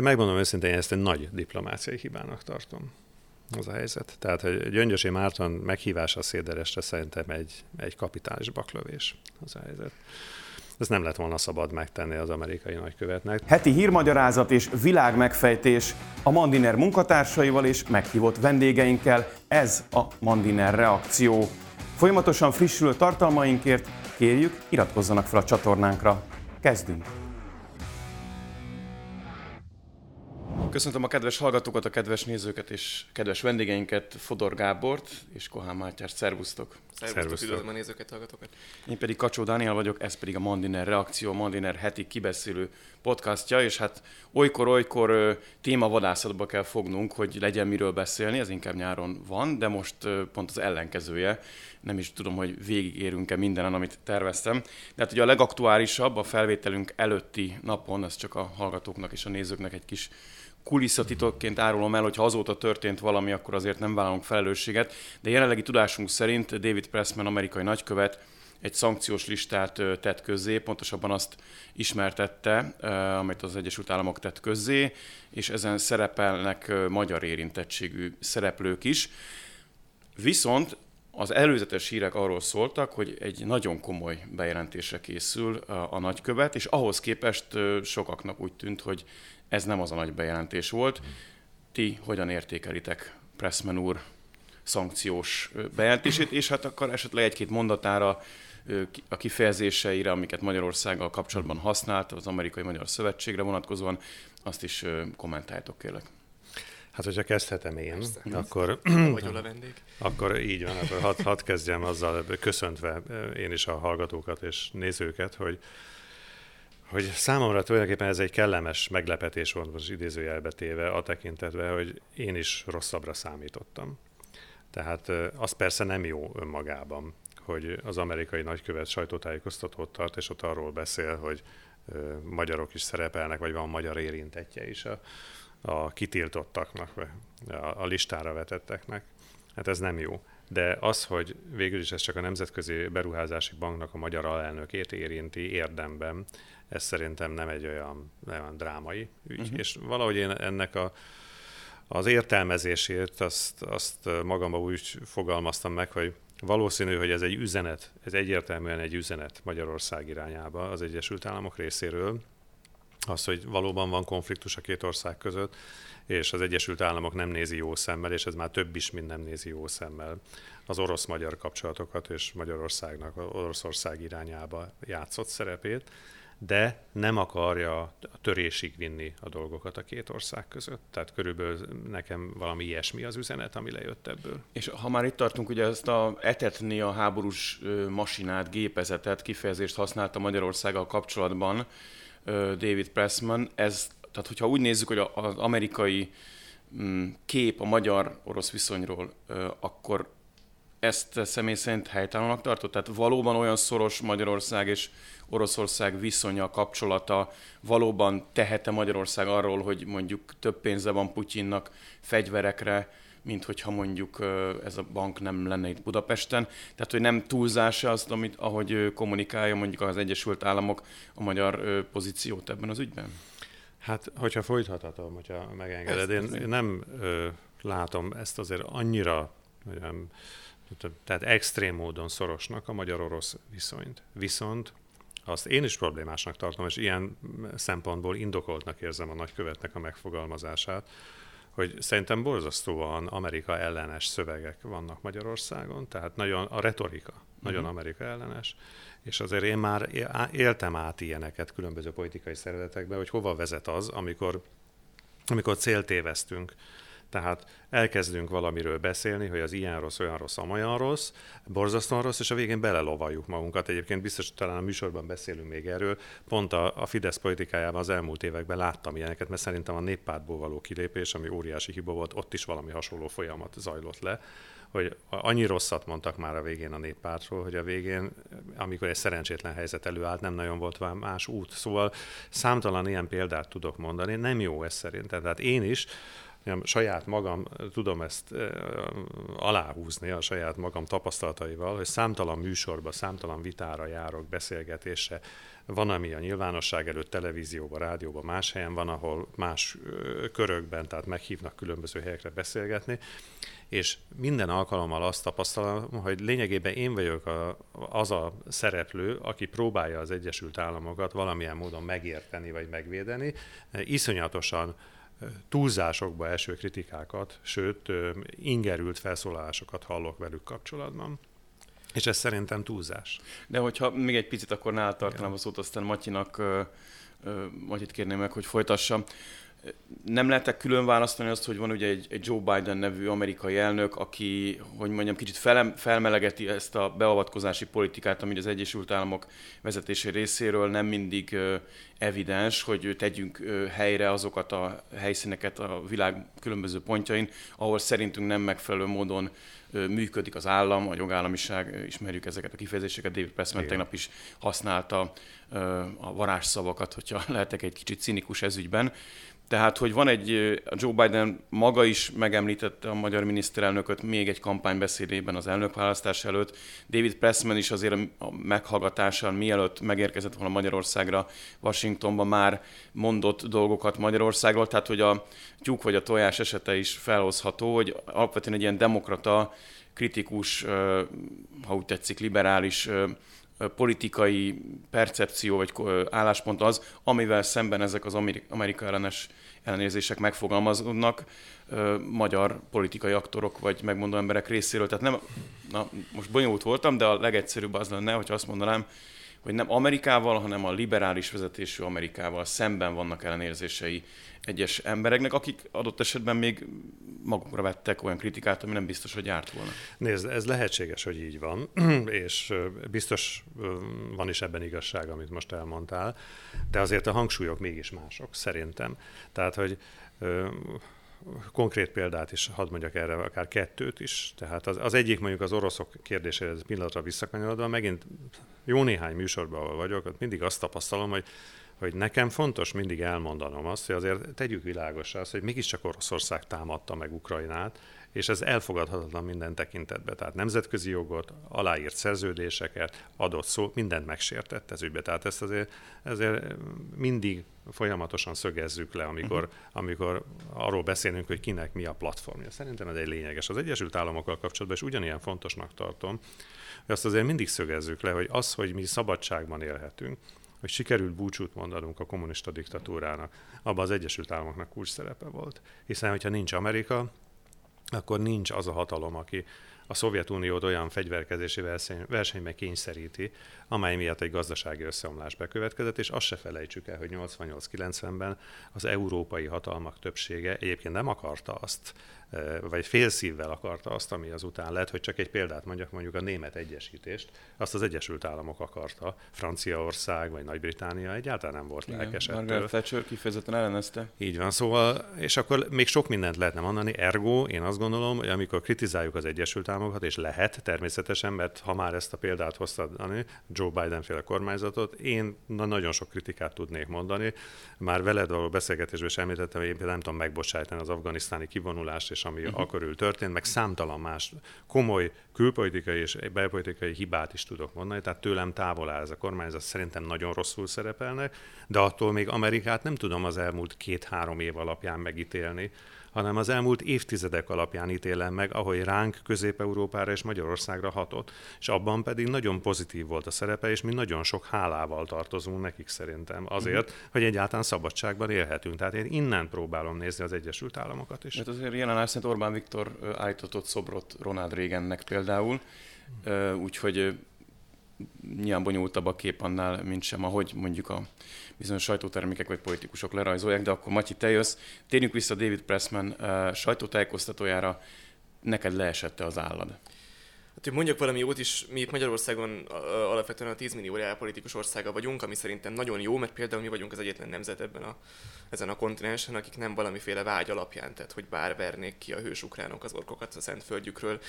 megmondom őszintén, ezt egy nagy diplomáciai hibának tartom az a helyzet. Tehát, hogy Gyöngyösi Márton meghívása a Széderesre szerintem egy, egy kapitális baklövés az a helyzet. Ez nem lett volna szabad megtenni az amerikai nagykövetnek. Heti hírmagyarázat és világmegfejtés a Mandiner munkatársaival és meghívott vendégeinkkel. Ez a Mandiner reakció. Folyamatosan frissülő tartalmainkért kérjük, iratkozzanak fel a csatornánkra. Kezdünk! Köszöntöm a kedves hallgatókat, a kedves nézőket és kedves vendégeinket, Fodor Gábort és Kohán Mátyást. Szervusztok! Szervusztok, üdvözlöm a nézőket, hallgatókat! Én pedig Kacsó Dániel vagyok, ez pedig a Mandiner Reakció, Mandiner heti kibeszélő podcastja, és hát olykor-olykor témavadászatba kell fognunk, hogy legyen miről beszélni, ez inkább nyáron van, de most pont az ellenkezője. Nem is tudom, hogy végigérünk-e mindenen, amit terveztem. De hát ugye a legaktuálisabb a felvételünk előtti napon, ez csak a hallgatóknak és a nézőknek egy kis kulisszatitokként árulom el, hogy ha azóta történt valami, akkor azért nem vállalunk felelősséget, de jelenlegi tudásunk szerint David Pressman, amerikai nagykövet, egy szankciós listát tett közzé, pontosabban azt ismertette, amit az Egyesült Államok tett közzé, és ezen szerepelnek magyar érintettségű szereplők is. Viszont az előzetes hírek arról szóltak, hogy egy nagyon komoly bejelentésre készül a, a nagykövet, és ahhoz képest sokaknak úgy tűnt, hogy ez nem az a nagy bejelentés volt. Ti hogyan értékelitek Pressman úr szankciós bejelentését, és hát akkor esetleg egy-két mondatára a kifejezéseire, amiket Magyarországgal kapcsolatban használt, az Amerikai Magyar Szövetségre vonatkozóan, azt is kommentáljátok kérlek. Hát, hogyha kezdhetem én, Persze. akkor... Vagy a vendég. Akkor így van, akkor hadd had kezdjem azzal, köszöntve én is a hallgatókat és nézőket, hogy hogy számomra tulajdonképpen ez egy kellemes meglepetés volt most idézőjelbe téve a tekintetben, hogy én is rosszabbra számítottam. Tehát az persze nem jó önmagában, hogy az amerikai nagykövet sajtótájékoztatót tart, és ott arról beszél, hogy magyarok is szerepelnek, vagy van magyar érintetje is a, a kitiltottaknak, a, a listára vetetteknek. Hát ez nem jó. De az, hogy végül is ez csak a Nemzetközi Beruházási Banknak a magyar alelnökét érinti érdemben, ez szerintem nem egy olyan, olyan drámai ügy. Uh-huh. És valahogy én ennek a, az értelmezését azt, azt magamba úgy fogalmaztam meg, hogy valószínű, hogy ez egy üzenet, ez egyértelműen egy üzenet Magyarország irányába az Egyesült Államok részéről, az, hogy valóban van konfliktus a két ország között, és az Egyesült Államok nem nézi jó szemmel, és ez már több is, mint nem nézi jó szemmel az orosz-magyar kapcsolatokat és Magyarországnak Oroszország irányába játszott szerepét de nem akarja a törésig vinni a dolgokat a két ország között. Tehát körülbelül nekem valami ilyesmi az üzenet, ami lejött ebből. És ha már itt tartunk, ugye ezt a etetni a háborús masinát, gépezetet, kifejezést használta Magyarországgal kapcsolatban David Pressman, ez, tehát hogyha úgy nézzük, hogy az amerikai mm, kép a magyar-orosz viszonyról, akkor ezt személy szerint helytelenek tartott? Tehát valóban olyan szoros Magyarország és Oroszország viszonya, kapcsolata valóban tehete Magyarország arról, hogy mondjuk több pénze van Putyinnak fegyverekre, mint hogyha mondjuk ez a bank nem lenne itt Budapesten. Tehát, hogy nem túlzása azt, amit, ahogy kommunikálja mondjuk az Egyesült Államok a magyar pozíciót ebben az ügyben? Hát, hogyha folytathatom, hogyha megengeded. Én, én nem ö, látom ezt azért annyira olyan, tehát extrém módon szorosnak a magyar-orosz viszonyt. Viszont azt én is problémásnak tartom, és ilyen szempontból indokoltnak érzem a nagykövetnek a megfogalmazását, hogy szerintem borzasztóan Amerika ellenes szövegek vannak Magyarországon, tehát nagyon a retorika nagyon uh-huh. Amerika ellenes, és azért én már éltem át ilyeneket különböző politikai szervezetekben, hogy hova vezet az, amikor, amikor céltévesztünk tehát elkezdünk valamiről beszélni, hogy az ilyen rossz, olyan rossz, amolyan rossz, borzasztóan rossz, és a végén belelovaljuk magunkat. Egyébként biztos, hogy talán a műsorban beszélünk még erről. Pont a, a Fidesz politikájában az elmúlt években láttam ilyeneket, mert szerintem a néppártból való kilépés, ami óriási hiba volt, ott is valami hasonló folyamat zajlott le hogy annyi rosszat mondtak már a végén a néppártról, hogy a végén, amikor egy szerencsétlen helyzet előállt, nem nagyon volt más út. Szóval számtalan ilyen példát tudok mondani, nem jó ez szerintem. Tehát én is saját magam tudom ezt aláhúzni a saját magam tapasztalataival, hogy számtalan műsorba, számtalan vitára járok, beszélgetésre, van, ami a nyilvánosság előtt televízióban, rádióban, más helyen van, ahol más körökben, tehát meghívnak különböző helyekre beszélgetni, és minden alkalommal azt tapasztalom, hogy lényegében én vagyok a, az a szereplő, aki próbálja az Egyesült Államokat valamilyen módon megérteni vagy megvédeni. Iszonyatosan túlzásokba eső kritikákat, sőt, ingerült felszólalásokat hallok velük kapcsolatban. És ez szerintem túlzás. De hogyha még egy picit akkor nál tartanám a szót, aztán Matyinak, Matyit kérném meg, hogy folytassa. Nem lehetek külön választani azt, hogy van ugye egy, egy Joe Biden nevű amerikai elnök, aki, hogy mondjam, kicsit fel, felmelegeti ezt a beavatkozási politikát, ami az Egyesült Államok vezetési részéről nem mindig evidens, hogy tegyünk helyre azokat a helyszíneket a világ különböző pontjain, ahol szerintünk nem megfelelő módon működik az állam, a jogállamiság, ismerjük ezeket a kifejezéseket, David Pressman tegnap is használta a varázsszavakat, hogyha lehetek egy kicsit cinikus ezügyben. Tehát, hogy van egy, Joe Biden maga is megemlítette a magyar miniszterelnököt még egy kampánybeszédében az elnökválasztás előtt. David Pressman is azért a meghallgatáson, mielőtt megérkezett volna Magyarországra, Washingtonban már mondott dolgokat Magyarországról, tehát hogy a tyúk vagy a tojás esete is felhozható, hogy alapvetően egy ilyen demokrata, kritikus, ha úgy tetszik, liberális politikai percepció vagy álláspont az, amivel szemben ezek az Amerika ellenes ellenérzések megfogalmazódnak magyar politikai aktorok vagy megmondó emberek részéről. Tehát nem, na, most bonyolult voltam, de a legegyszerűbb az lenne, hogy azt mondanám, hogy nem Amerikával, hanem a liberális vezetésű Amerikával szemben vannak ellenérzései egyes embereknek, akik adott esetben még magukra vettek olyan kritikát, ami nem biztos, hogy járt volna. Nézd, ez lehetséges, hogy így van, és biztos van is ebben igazság, amit most elmondtál, de azért a hangsúlyok mégis mások, szerintem. Tehát, hogy konkrét példát is hadd mondjak erre, akár kettőt is. Tehát az, az egyik mondjuk az oroszok kérdésére pillanatra visszakanyarodva, megint jó néhány műsorban, ahol vagyok, ott mindig azt tapasztalom, hogy hogy nekem fontos mindig elmondanom azt, hogy azért tegyük világosra azt, hogy mégiscsak Oroszország támadta meg Ukrajnát, és ez elfogadhatatlan minden tekintetben. Tehát nemzetközi jogot, aláírt szerződéseket, adott szó, mindent megsértett ez ügybe. Tehát ezt azért, ezért mindig folyamatosan szögezzük le, amikor, uh-huh. amikor arról beszélünk, hogy kinek mi a platformja. Szerintem ez egy lényeges. Az Egyesült Államokkal kapcsolatban is ugyanilyen fontosnak tartom, hogy azt azért mindig szögezzük le, hogy az, hogy mi szabadságban élhetünk, hogy sikerült búcsút mondanunk a kommunista diktatúrának, abban az Egyesült Államoknak kulcs szerepe volt. Hiszen, hogyha nincs Amerika, akkor nincs az a hatalom, aki a Szovjetuniót olyan fegyverkezési verseny, versenybe kényszeríti, amely miatt egy gazdasági összeomlás bekövetkezett, és azt se felejtsük el, hogy 88-90-ben az európai hatalmak többsége egyébként nem akarta azt, vagy félszívvel akarta azt, ami azután lett, hogy csak egy példát mondjak, mondjuk a német egyesítést, azt az Egyesült Államok akarta, Franciaország vagy Nagy-Británia egyáltalán nem volt lelkes ettől. Margaret Thatcher kifejezetten ellenezte. Így van, szóval, és akkor még sok mindent lehetne mondani, ergo én azt gondolom, hogy amikor kritizáljuk az Egyesült Államokat, és lehet természetesen, mert ha már ezt a példát hoztad, Joe Biden féle kormányzatot, én na, nagyon sok kritikát tudnék mondani. Már veled való beszélgetésben is említettem, hogy én nem tudom megbocsájtani az afganisztáni kivonulást, és ami uh-huh. akkörül történt, meg számtalan más komoly külpolitikai és belpolitikai hibát is tudok mondani, tehát tőlem távol áll ez a kormányzat, szerintem nagyon rosszul szerepelnek, de attól még Amerikát nem tudom az elmúlt két-három év alapján megítélni, hanem az elmúlt évtizedek alapján ítélem meg, ahogy ránk, Közép-Európára és Magyarországra hatott. És abban pedig nagyon pozitív volt a szerepe, és mi nagyon sok hálával tartozunk nekik szerintem azért, uh-huh. hogy egyáltalán szabadságban élhetünk. Tehát én innen próbálom nézni az Egyesült Államokat is. Hát azért jelen szerint Orbán Viktor állított szobrot Ronald Reagannek például, úgyhogy nyilván bonyolultabb a kép annál, mint sem, ahogy mondjuk a bizonyos sajtótermékek vagy politikusok lerajzolják, de akkor Matyi, te jössz. Térjünk vissza David Pressman uh, sajtótájékoztatójára. Neked leesette az állad? Mondjak valami jót is, mi itt Magyarországon alapvetően a 10 millió politikus országa vagyunk, ami szerintem nagyon jó, mert például mi vagyunk az egyetlen nemzet ebben a, ezen a kontinensen, akik nem valamiféle vágy alapján, tehát hogy bár vernék ki a hős ukránok az orkokat a szent földjükről,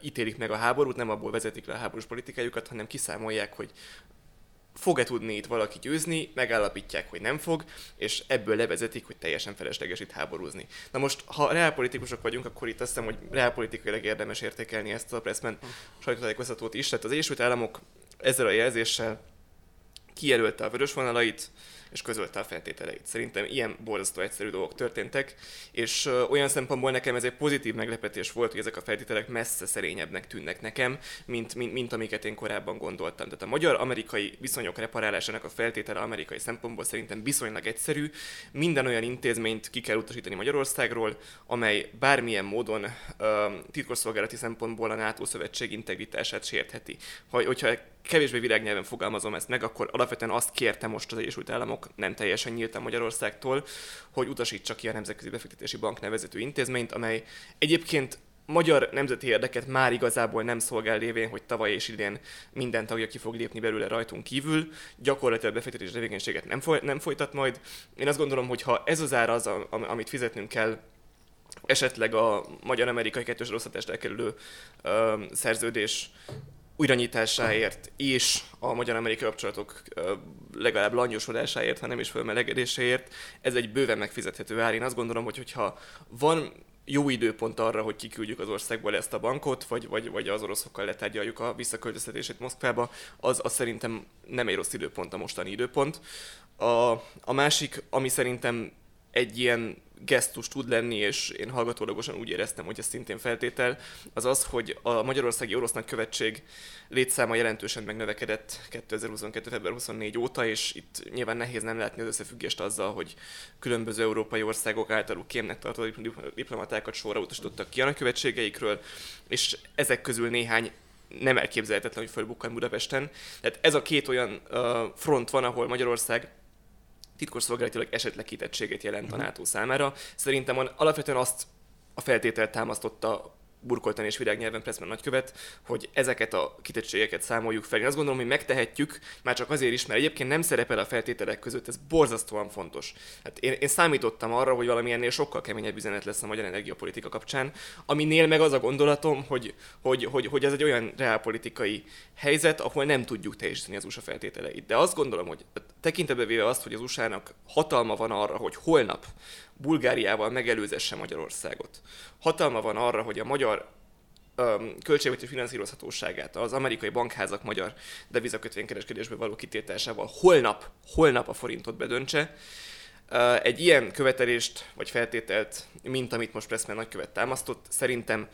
ítélik meg a háborút, nem abból vezetik le a háborús politikájukat, hanem kiszámolják, hogy fog-e tudni itt valaki győzni, megállapítják, hogy nem fog, és ebből levezetik, hogy teljesen felesleges itt háborúzni. Na most, ha reálpolitikusok vagyunk, akkor itt azt hiszem, hogy reálpolitikailag érdemes értékelni ezt a Pressman sajtótájékoztatót is. Tehát az Egyesült Államok ezzel a jelzéssel kijelölte a vörös vonalait, és közölte a feltételeit. Szerintem ilyen borzasztó egyszerű dolgok történtek, és olyan szempontból nekem ez egy pozitív meglepetés volt, hogy ezek a feltételek messze szerényebbnek tűnnek nekem, mint, mint, mint amiket én korábban gondoltam. Tehát a magyar-amerikai viszonyok reparálásának a feltétele amerikai szempontból szerintem viszonylag egyszerű. Minden olyan intézményt ki kell utasítani Magyarországról, amely bármilyen módon uh, titkosszolgálati szempontból a NATO szövetség integritását sértheti. Ha, hogyha kevésbé világnyelven fogalmazom ezt meg, akkor alapvetően azt kérte most az Egyesült Államok, nem teljesen nyíltan Magyarországtól, hogy utasítsa ki a Nemzetközi Befektetési Bank nevezetű intézményt, amely egyébként magyar nemzeti érdeket már igazából nem szolgál lévén, hogy tavaly és idén minden tagja ki fog lépni belőle rajtunk kívül, gyakorlatilag befektetési tevékenységet nem, foly- nem folytat majd. Én azt gondolom, hogy ha ez az ára az, amit fizetnünk kell esetleg a magyar-amerikai kettős rosszatást elkerülő ö, szerződés újranyitásáért és a magyar-amerikai kapcsolatok legalább langyosodásáért, ha nem is fölmelegedéséért, ez egy bőven megfizethető ár. Én azt gondolom, hogy hogyha van jó időpont arra, hogy kiküldjük az országból ezt a bankot, vagy, vagy, vagy az oroszokkal letárgyaljuk a visszaköltöztetését Moszkvába, az, az szerintem nem egy rossz időpont a mostani időpont. A, a másik, ami szerintem egy ilyen gesztus tud lenni, és én hallgatólagosan úgy éreztem, hogy ez szintén feltétel, az az, hogy a Magyarországi Orosz Nagykövetség létszáma jelentősen megnövekedett 2022. február 24 óta, és itt nyilván nehéz nem látni az összefüggést azzal, hogy különböző európai országok általuk kémnek tartott diplomatákat sorra utasítottak ki a nagykövetségeikről, és ezek közül néhány nem elképzelhetetlen, hogy fölbukkan Budapesten. Tehát ez a két olyan front van, ahol Magyarország titkosszolgálatilag esetleg kitettséget jelent a. NATO számára. Szerintem alapvetően azt a feltételt támasztotta burkoltan és virágnyelven Pressman nagykövet, hogy ezeket a kitettségeket számoljuk fel. Én azt gondolom, hogy megtehetjük, már csak azért is, mert egyébként nem szerepel a feltételek között, ez borzasztóan fontos. Hát én, én számítottam arra, hogy valami ennél sokkal keményebb üzenet lesz a magyar energiapolitika kapcsán, aminél meg az a gondolatom, hogy, hogy, hogy, hogy ez egy olyan reálpolitikai helyzet, ahol nem tudjuk teljesíteni az USA feltételeit. De azt gondolom, hogy tekintetbe véve azt, hogy az USA-nak hatalma van arra, hogy holnap Bulgáriával megelőzesse Magyarországot. Hatalma van arra, hogy a magyar költségvetés finanszírozhatóságát az amerikai bankházak magyar devizakötvénykereskedésből való kitétásával holnap, holnap a forintot bedöntse. Egy ilyen követelést vagy feltételt, mint amit most Pressman nagykövet támasztott, szerintem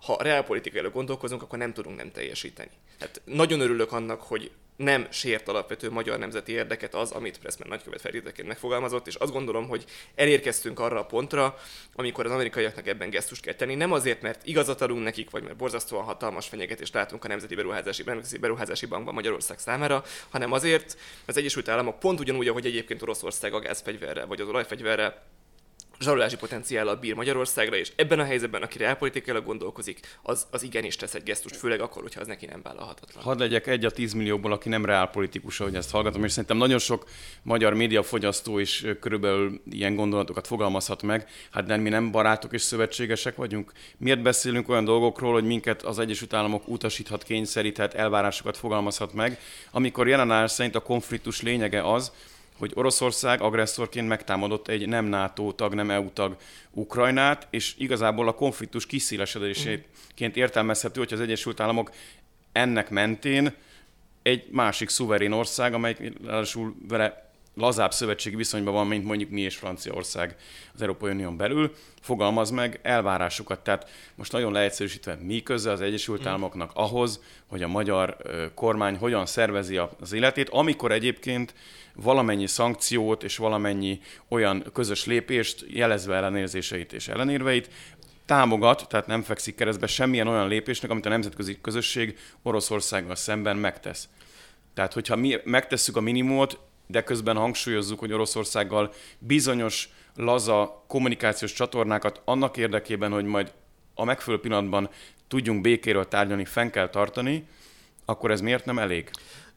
ha reálpolitikailag gondolkozunk, akkor nem tudunk nem teljesíteni. Hát nagyon örülök annak, hogy nem sért alapvető magyar nemzeti érdeket az, amit Pressman nagykövet feltételeként megfogalmazott, és azt gondolom, hogy elérkeztünk arra a pontra, amikor az amerikaiaknak ebben gesztust kell tenni. Nem azért, mert igazat adunk nekik, vagy mert borzasztóan hatalmas fenyegetést látunk a Nemzeti Beruházási, Beruházási Bankban Magyarország számára, hanem azért, mert az Egyesült Államok pont ugyanúgy, ahogy egyébként Oroszország a gázfegyverrel, vagy az olajfegyverrel zsarolási potenciállal bír Magyarországra, és ebben a helyzetben, aki reálpolitikailag gondolkozik, az, az igenis tesz egy gesztust, főleg akkor, hogyha az neki nem vállalhatatlan. Hadd legyek egy a 10 millióból, aki nem reálpolitikus, ahogy ezt hallgatom, és szerintem nagyon sok magyar médiafogyasztó is körülbelül ilyen gondolatokat fogalmazhat meg. Hát de mi nem barátok és szövetségesek vagyunk. Miért beszélünk olyan dolgokról, hogy minket az Egyesült Államok utasíthat, kényszeríthet, elvárásokat fogalmazhat meg, amikor jelen szerint a konfliktus lényege az, hogy Oroszország agresszorként megtámadott egy nem NATO tag, nem EU tag Ukrajnát, és igazából a konfliktus kiszélesedéséként értelmezhető, hogy az Egyesült Államok ennek mentén egy másik szuverén ország, amely ráadásul vele lazább szövetségi viszonyban van, mint mondjuk mi és Franciaország az Európai Unión belül, fogalmaz meg elvárásokat. Tehát most nagyon leegyszerűsítve, mi köze az Egyesült mm. Államoknak ahhoz, hogy a magyar kormány hogyan szervezi az életét, amikor egyébként valamennyi szankciót és valamennyi olyan közös lépést, jelezve ellenérzéseit és ellenérveit, támogat, tehát nem fekszik keresztbe semmilyen olyan lépésnek, amit a nemzetközi közösség Oroszországgal szemben megtesz. Tehát, hogyha mi megtesszük a minimumot, de közben hangsúlyozzuk, hogy Oroszországgal bizonyos laza kommunikációs csatornákat annak érdekében, hogy majd a megfelelő pillanatban tudjunk békéről tárgyalni, fenn kell tartani, akkor ez miért nem elég?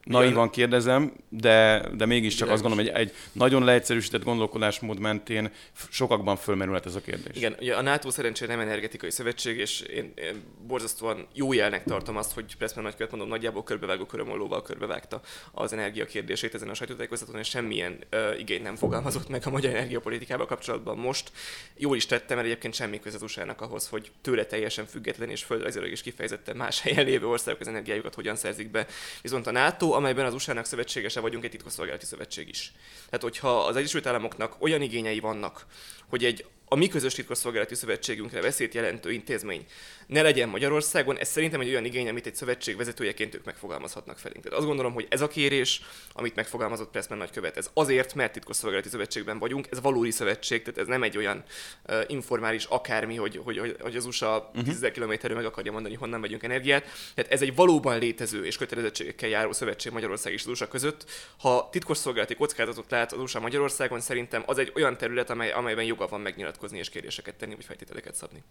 Naivan kérdezem, de, de mégiscsak azt gondolom, hogy egy nagyon leegyszerűsített gondolkodásmód mentén sokakban fölmerülhet ez a kérdés. Igen, ugye a NATO szerencsére nem energetikai szövetség, és én, én borzasztóan jó jelnek tartom azt, hogy Pressman nagykövet mondom, nagyjából körbevágó körömollóval körbevágta az energia kérdését ezen a sajtótájékoztatón, és semmilyen uh, igényt nem fogalmazott meg a magyar energiapolitikával kapcsolatban most. Jól is tettem, mert egyébként semmi köze az ahhoz, hogy tőle teljesen független és földrajzilag is kifejezetten más helyen lévő országok az energiájukat hogyan szerzik be. Viszont a NATO, amelyben az USA-nak szövetségese vagyunk, egy titkosszolgálati szövetség is. Tehát, hogyha az Egyesült Államoknak olyan igényei vannak, hogy egy a mi közös titkosszolgálati szövetségünkre veszélyt jelentő intézmény ne legyen Magyarországon, ez szerintem egy olyan igény, amit egy szövetség vezetőjeként ők megfogalmazhatnak felénk. Tehát azt gondolom, hogy ez a kérés, amit megfogalmazott Pressman nagykövet, ez azért, mert titkosszolgálati szövetségben vagyunk, ez valódi szövetség, tehát ez nem egy olyan uh, informális akármi, hogy, hogy, hogy, hogy az USA uh-huh. 10 kilométerről meg akarja mondani, honnan megyünk energiát. Tehát ez egy valóban létező és kötelezettségekkel járó szövetség Magyarország és az USA között. Ha titkosszolgálati kockázatot lát az USA Magyarországon, szerintem az egy olyan terület, amely, amelyben joga van megnyilatkozni és kérdéseket tenni, vagy feltételeket szabni.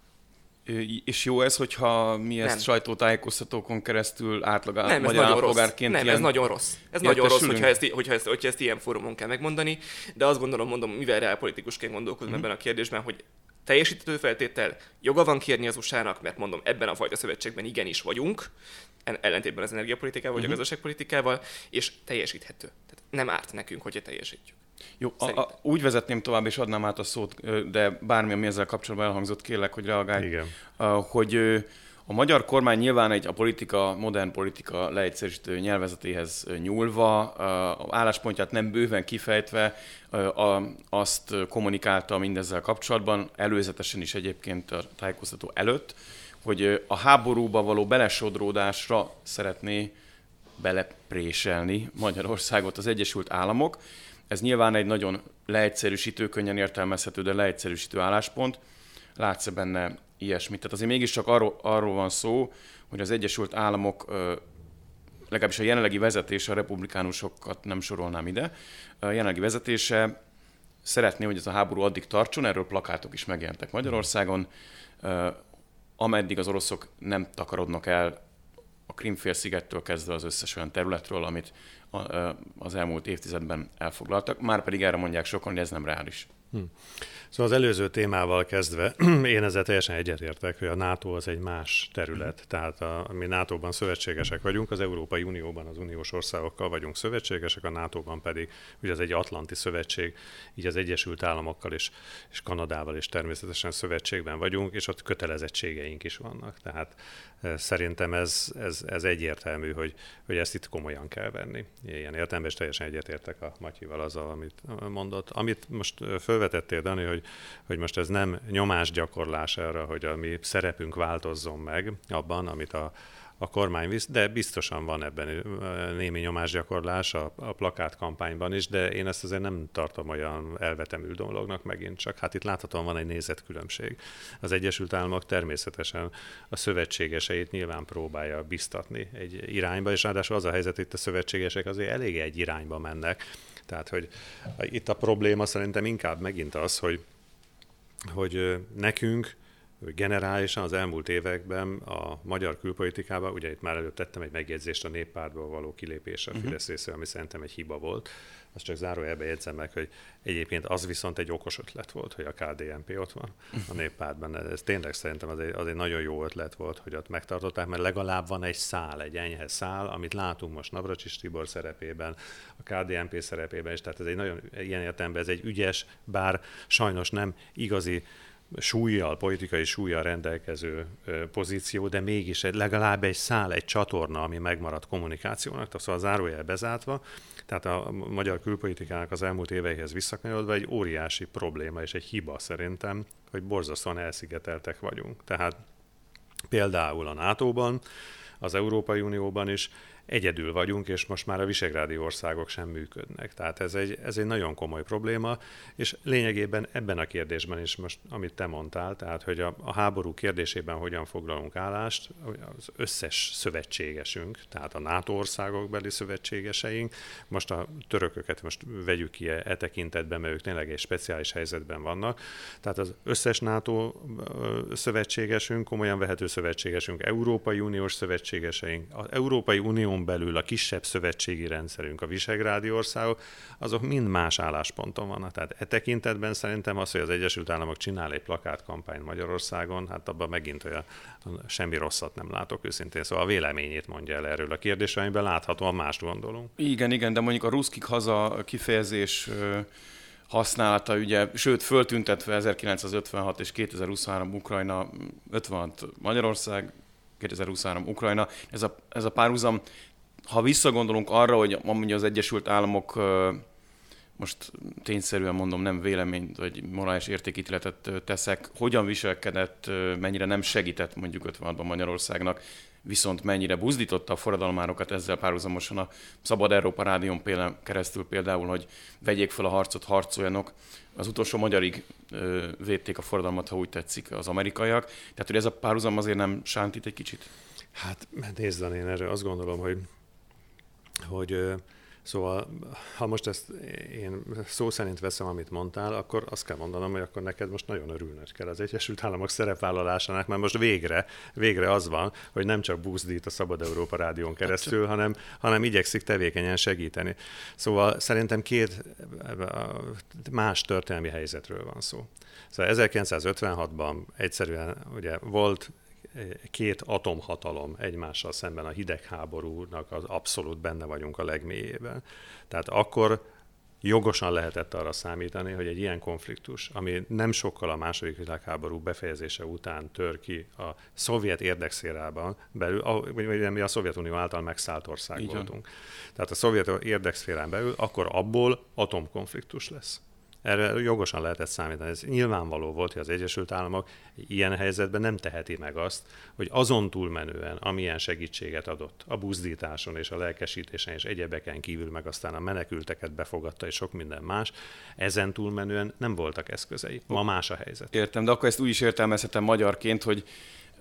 És jó ez, hogyha mi ezt nem. sajtótájékoztatókon keresztül átlag nem, magyar állampolgárként Nem, ilyen... ez nagyon rossz. Ez nagyon rossz, hogyha ezt, hogyha, ezt, hogyha ezt ilyen fórumon kell megmondani, de azt gondolom, mondom, mivel reálpolitikusként gondolkozom mm-hmm. ebben a kérdésben, hogy teljesítő feltétel, joga van kérni az usa mert mondom, ebben a fajta szövetségben igenis vagyunk, ellentétben az energiapolitikával vagy mm-hmm. a mhm. gazdaságpolitikával, és teljesíthető. Tehát nem árt nekünk, hogyha teljesítjük. Jó, a, a, úgy vezetném tovább, és adnám át a szót, de bármi, ami ezzel kapcsolatban elhangzott, kérlek, hogy reagálj. Igen. Hogy a magyar kormány nyilván egy a politika, modern politika leegyszerűsítő nyelvezetéhez nyúlva, a álláspontját nem bőven kifejtve, azt kommunikálta mindezzel kapcsolatban, előzetesen is egyébként a tájékoztató előtt, hogy a háborúba való belesodródásra szeretné belepréselni Magyarországot az Egyesült Államok, ez nyilván egy nagyon leegyszerűsítő, könnyen értelmezhető, de leegyszerűsítő álláspont. Látsz-e benne ilyesmit? Tehát azért mégiscsak arról, arról van szó, hogy az Egyesült Államok legalábbis a jelenlegi vezetése, a republikánusokat nem sorolnám ide, a jelenlegi vezetése szeretné, hogy ez a háború addig tartson, erről plakátok is megjelentek Magyarországon, ameddig az oroszok nem takarodnak el a Krimfélszigettől kezdve az összes olyan területről, amit az elmúlt évtizedben elfoglaltak, már pedig erre mondják sokan, hogy ez nem reális. Hm. Szóval az előző témával kezdve, én ezzel teljesen egyetértek, hogy a NATO az egy más terület. Tehát a, mi NATO-ban szövetségesek vagyunk, az Európai Unióban az uniós országokkal vagyunk szövetségesek, a NATO-ban pedig ugye ez egy Atlanti szövetség, így az Egyesült Államokkal és, és Kanadával is természetesen szövetségben vagyunk, és ott kötelezettségeink is vannak. Tehát szerintem ez, ez, ez egyértelmű, hogy, hogy ezt itt komolyan kell venni. Ilyen értelemben és teljesen egyetértek a Matyival azzal, amit mondott. Amit most felvetettél, Dani, hogy, hogy most ez nem nyomásgyakorlás arra, hogy a mi szerepünk változzon meg abban, amit a, a kormány visz, de biztosan van ebben némi nyomásgyakorlás a, a plakát kampányban is, de én ezt azért nem tartom olyan elvetemű dolognak megint csak. Hát itt láthatóan van egy nézetkülönbség. Az Egyesült Államok természetesen a szövetségeseit nyilván próbálja biztatni egy irányba, és ráadásul az a helyzet, itt a szövetségesek azért elég egy irányba mennek. Tehát, hogy itt a probléma szerintem inkább megint az, hogy, hogy nekünk generálisan az elmúlt években a magyar külpolitikában, ugye itt már előtt tettem egy megjegyzést a néppártból való kilépésre a mhm. Fidesz részéről, ami szerintem egy hiba volt. Azt csak zárójelbe jegyzem meg, hogy egyébként az viszont egy okos ötlet volt, hogy a KDNP ott van a néppártban. Ez tényleg szerintem az egy, az egy nagyon jó ötlet volt, hogy ott megtartották, mert legalább van egy szál, egy enyhe szál, amit látunk most Navracsis Tibor szerepében, a KDNP szerepében is, tehát ez egy nagyon ilyen értelemben ez egy ügyes, bár sajnos nem igazi súlyjal, politikai súlyjal rendelkező pozíció, de mégis egy, legalább egy szál, egy csatorna, ami megmaradt kommunikációnak, tehát szóval a zárójel bezártva, tehát a magyar külpolitikának az elmúlt éveihez visszakanyarodva egy óriási probléma és egy hiba szerintem, hogy borzasztóan elszigeteltek vagyunk. Tehát például a NATO-ban, az Európai Unióban is egyedül vagyunk, és most már a visegrádi országok sem működnek. Tehát ez egy, ez egy nagyon komoly probléma, és lényegében ebben a kérdésben is most, amit te mondtál, tehát hogy a, a háború kérdésében hogyan foglalunk állást, az összes szövetségesünk, tehát a NATO országok beli szövetségeseink, most a törököket most vegyük ki e, e tekintetben, mert ők tényleg egy speciális helyzetben vannak, tehát az összes NATO szövetségesünk, komolyan vehető szövetségesünk, Európai Uniós szövetségeseink, az Európai Unión unión belül a kisebb szövetségi rendszerünk, a visegrádi országok, azok mind más állásponton vannak. Tehát e tekintetben szerintem az, hogy az Egyesült Államok csinál egy plakátkampányt Magyarországon, hát abban megint olyan semmi rosszat nem látok őszintén. Szóval a véleményét mondja el erről a kérdésről, amiben láthatóan mást gondolunk. Igen, igen, de mondjuk a ruszkik haza kifejezés használata, ugye, sőt, föltüntetve 1956 és 2023 Ukrajna, 56 Magyarország, 2023 Ukrajna, ez a, ez a párhuzam, ha visszagondolunk arra, hogy mondja az Egyesült Államok most tényszerűen mondom, nem véleményt vagy morális értékítéletet teszek, hogyan viselkedett, mennyire nem segített mondjuk 56-ban Magyarországnak, viszont mennyire buzdította a forradalmárokat ezzel párhuzamosan a Szabad Európa Rádión például, keresztül például, hogy vegyék fel a harcot, harcoljanak. Az utolsó magyarig ö, védték a forradalmat, ha úgy tetszik, az amerikaiak. Tehát, hogy ez a párhuzam azért nem sántít egy kicsit? Hát nézd, én erre azt gondolom, hogy, hogy Szóval, ha most ezt én szó szerint veszem, amit mondtál, akkor azt kell mondanom, hogy akkor neked most nagyon örülnöd kell az Egyesült Államok szerepvállalásának, mert most végre, végre az van, hogy nem csak buzdít a Szabad Európa Rádión keresztül, hanem, hanem igyekszik tevékenyen segíteni. Szóval szerintem két más történelmi helyzetről van szó. Szóval 1956-ban egyszerűen ugye volt két atomhatalom egymással szemben a hidegháborúnak az abszolút benne vagyunk a legmélyében. Tehát akkor jogosan lehetett arra számítani, hogy egy ilyen konfliktus, ami nem sokkal a második világháború befejezése után tör ki a szovjet érdekszférában belül, vagy mi a Szovjetunió által megszállt ország Így voltunk. Tehát a szovjet érdekszférán belül, akkor abból atomkonfliktus lesz. Erre jogosan lehetett számítani. Ez nyilvánvaló volt, hogy az Egyesült Államok ilyen helyzetben nem teheti meg azt, hogy azon túlmenően, amilyen segítséget adott a buzdításon és a lelkesítésen és egyebeken kívül, meg aztán a menekülteket befogadta és sok minden más, ezen túlmenően nem voltak eszközei. Ma más a helyzet. Értem, de akkor ezt úgy is értelmezhetem magyarként, hogy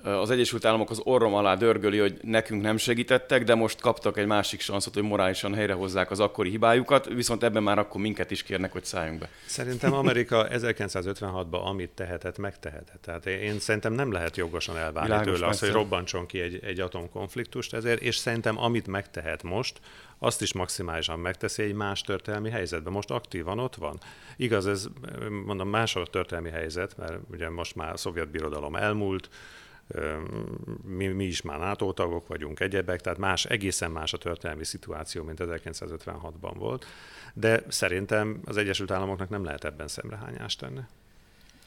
az Egyesült Államok az orrom alá dörgöli, hogy nekünk nem segítettek, de most kaptak egy másik sanszot, hogy morálisan helyrehozzák az akkori hibájukat, viszont ebben már akkor minket is kérnek, hogy szálljunk be. Szerintem Amerika 1956-ban amit tehetett, megtehetett. Tehát én szerintem nem lehet jogosan elvárni Világos, tőle azt, hogy robbantson ki egy, egy atomkonfliktust ezért, és szerintem amit megtehet most, azt is maximálisan megteszi egy más történelmi helyzetben. Most aktívan ott van. Igaz, ez mondom másod történelmi helyzet, mert ugye most már a szovjet birodalom elmúlt, mi, mi is már NATO tagok vagyunk, egyebek, tehát más, egészen más a történelmi szituáció, mint 1956-ban volt, de szerintem az Egyesült Államoknak nem lehet ebben szemrehányást tenni.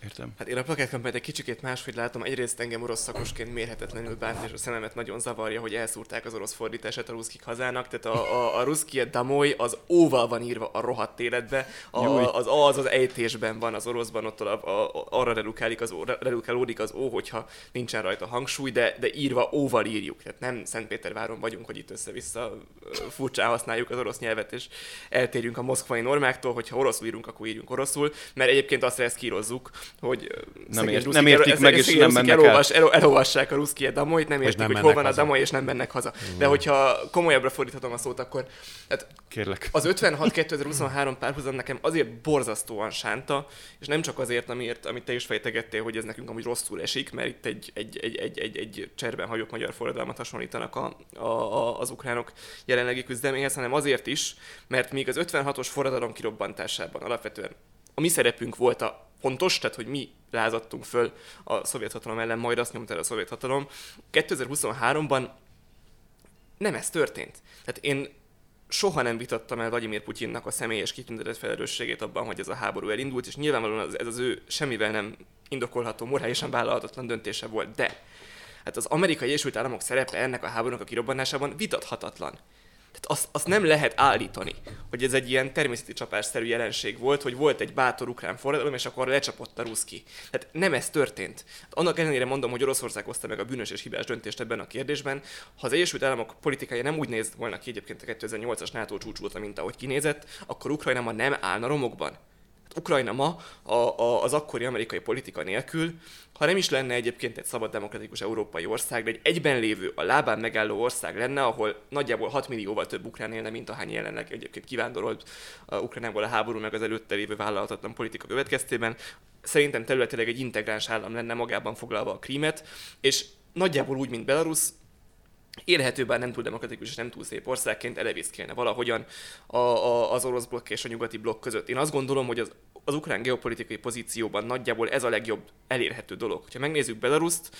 Értem. Hát én a plakátkampányt egy kicsikét máshogy látom. Egyrészt engem orosz szakosként mérhetetlenül bánt, és a szememet nagyon zavarja, hogy elszúrták az orosz fordítását a ruszkik hazának. Tehát a, a, a ruszki damoly az óval van írva a rohadt életbe. A, az A az az ejtésben van, az oroszban ott a, a, arra redukálik az, redukálódik az ó, hogyha nincsen rajta hangsúly, de, de írva óval írjuk. Tehát nem Szentpéterváron vagyunk, hogy itt össze-vissza furcsán használjuk az orosz nyelvet, és eltérjünk a moszkvai normáktól, hogyha oroszul írunk, akkor írjunk oroszul, mert egyébként azt eszkírozzuk, hogy nem, ért, nem értik meg, és nem mennek elolvas, el. elolvassák a ruszki damoit, nem értik, nem hogy hol van haza. a damoly, és nem mennek haza. Mm. De hogyha komolyabbra fordíthatom a szót, akkor hát Kérlek. az 56-2023 párhuzam nekem azért borzasztóan sánta, és nem csak azért, amiért, amit te is fejtegettél, hogy ez nekünk amúgy rosszul esik, mert itt egy, egy, egy, egy, egy, egy cserben hajók magyar forradalmat hasonlítanak a, a, a, az ukránok jelenlegi küzdelméhez, hanem azért is, mert még az 56-os forradalom kirobbantásában alapvetően a mi szerepünk volt a fontos, tehát hogy mi lázadtunk föl a szovjet hatalom ellen, majd azt nyomta el a szovjet hatalom. 2023-ban nem ez történt. Tehát én soha nem vitattam el Vladimir Putyinnak a személyes kitüntetett felelősségét abban, hogy ez a háború elindult, és nyilvánvalóan ez az ő semmivel nem indokolható, morálisan vállalhatatlan döntése volt, de hát az amerikai Egyesült Államok szerepe ennek a háborúnak a kirobbanásában vitathatatlan. Azt, azt nem lehet állítani, hogy ez egy ilyen természeti csapásszerű jelenség volt, hogy volt egy bátor ukrán forradalom, és akkor lecsapott a ruszki. Tehát nem ez történt. Annak ellenére mondom, hogy Oroszország hozta meg a bűnös és hibás döntést ebben a kérdésben. Ha az Egyesült Államok politikája nem úgy néz volna ki egyébként a 2008-as NATO csúcs mint ahogy kinézett, akkor Ukrajna ma nem állna romokban. Ukrajna ma a, a, az akkori amerikai politika nélkül, ha nem is lenne egyébként egy szabad demokratikus európai ország, de egy egyben lévő, a lábán megálló ország lenne, ahol nagyjából 6 millióval több ukrán élne, mint ahány jelenleg egyébként kivándorolt a Ukránából a háború meg az előtte lévő vállalhatatlan politika következtében. Szerintem területileg egy integráns állam lenne magában foglalva a krímet, és nagyjából úgy, mint Belarus, élhető, bár nem túl demokratikus és nem túl szép országként elevészkelne valahogyan a, a, az orosz blokk és a nyugati blokk között. Én azt gondolom, hogy az, az ukrán geopolitikai pozícióban nagyjából ez a legjobb elérhető dolog. Ha megnézzük Belaruszt,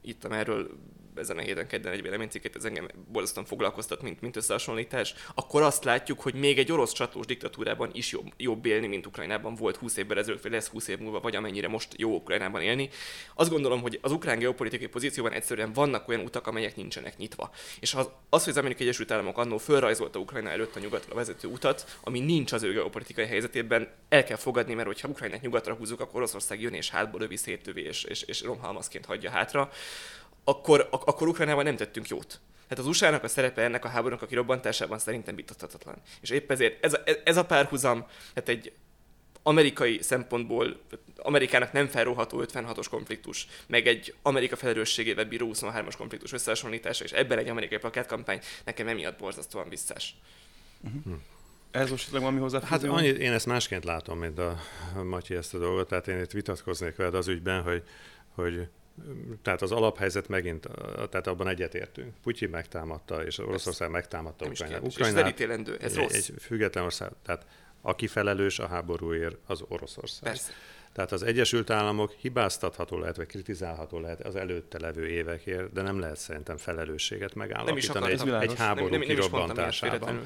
itt erről ezen a héten kedden egy véleménycikket, ez engem borzasztóan foglalkoztat, mint, mint összehasonlítás, akkor azt látjuk, hogy még egy orosz csatlós diktatúrában is jobb, jobb élni, mint Ukrajnában volt 20 évvel ezelőtt, vagy lesz 20 év múlva, vagy amennyire most jó Ukrajnában élni. Azt gondolom, hogy az ukrán geopolitikai pozícióban egyszerűen vannak olyan utak, amelyek nincsenek nyitva. És az, az hogy az Amerikai Egyesült Államok annó fölrajzolta Ukrajna előtt a nyugatra vezető utat, ami nincs az ő geopolitikai helyzetében, el kell fogadni, mert hogyha Ukrajnát nyugatra húzzuk, akkor Oroszország jön és hátból lövi, széttövi és, és, és romhalmazként hagyja hátra akkor, ak- akkor Ukrajnában nem tettünk jót. Tehát az USA-nak a szerepe ennek a háborúnak a kirobbantásában szerintem vitathatatlan. És épp ezért ez a, ez a párhuzam, tehát egy amerikai szempontból Amerikának nem felróható 56-os konfliktus, meg egy Amerika felelősségével bíró 23-as konfliktus összehasonlítása, és ebben egy amerikai plakátkampány nekem emiatt borzasztóan visszás. Uh-huh. Ez most valami hozzá. Hát annyi, én ezt másként látom, mint a Matyi ezt a dolgot, tehát én itt vitatkoznék veled az ügyben, hogy, hogy tehát az alaphelyzet megint, tehát abban egyetértünk. Putyin megtámadta, és Oroszország megtámadta Ukrajnát. Ukrajnát. És ez egy, rossz. Egy független ország. Tehát aki felelős a háborúért, az Oroszország. Persze. Tehát az Egyesült Államok hibáztatható lehet, vagy kritizálható lehet az előtte levő évekért, de nem lehet szerintem felelősséget megállapítani egy, egy háború nem, nem, kirobbantásában.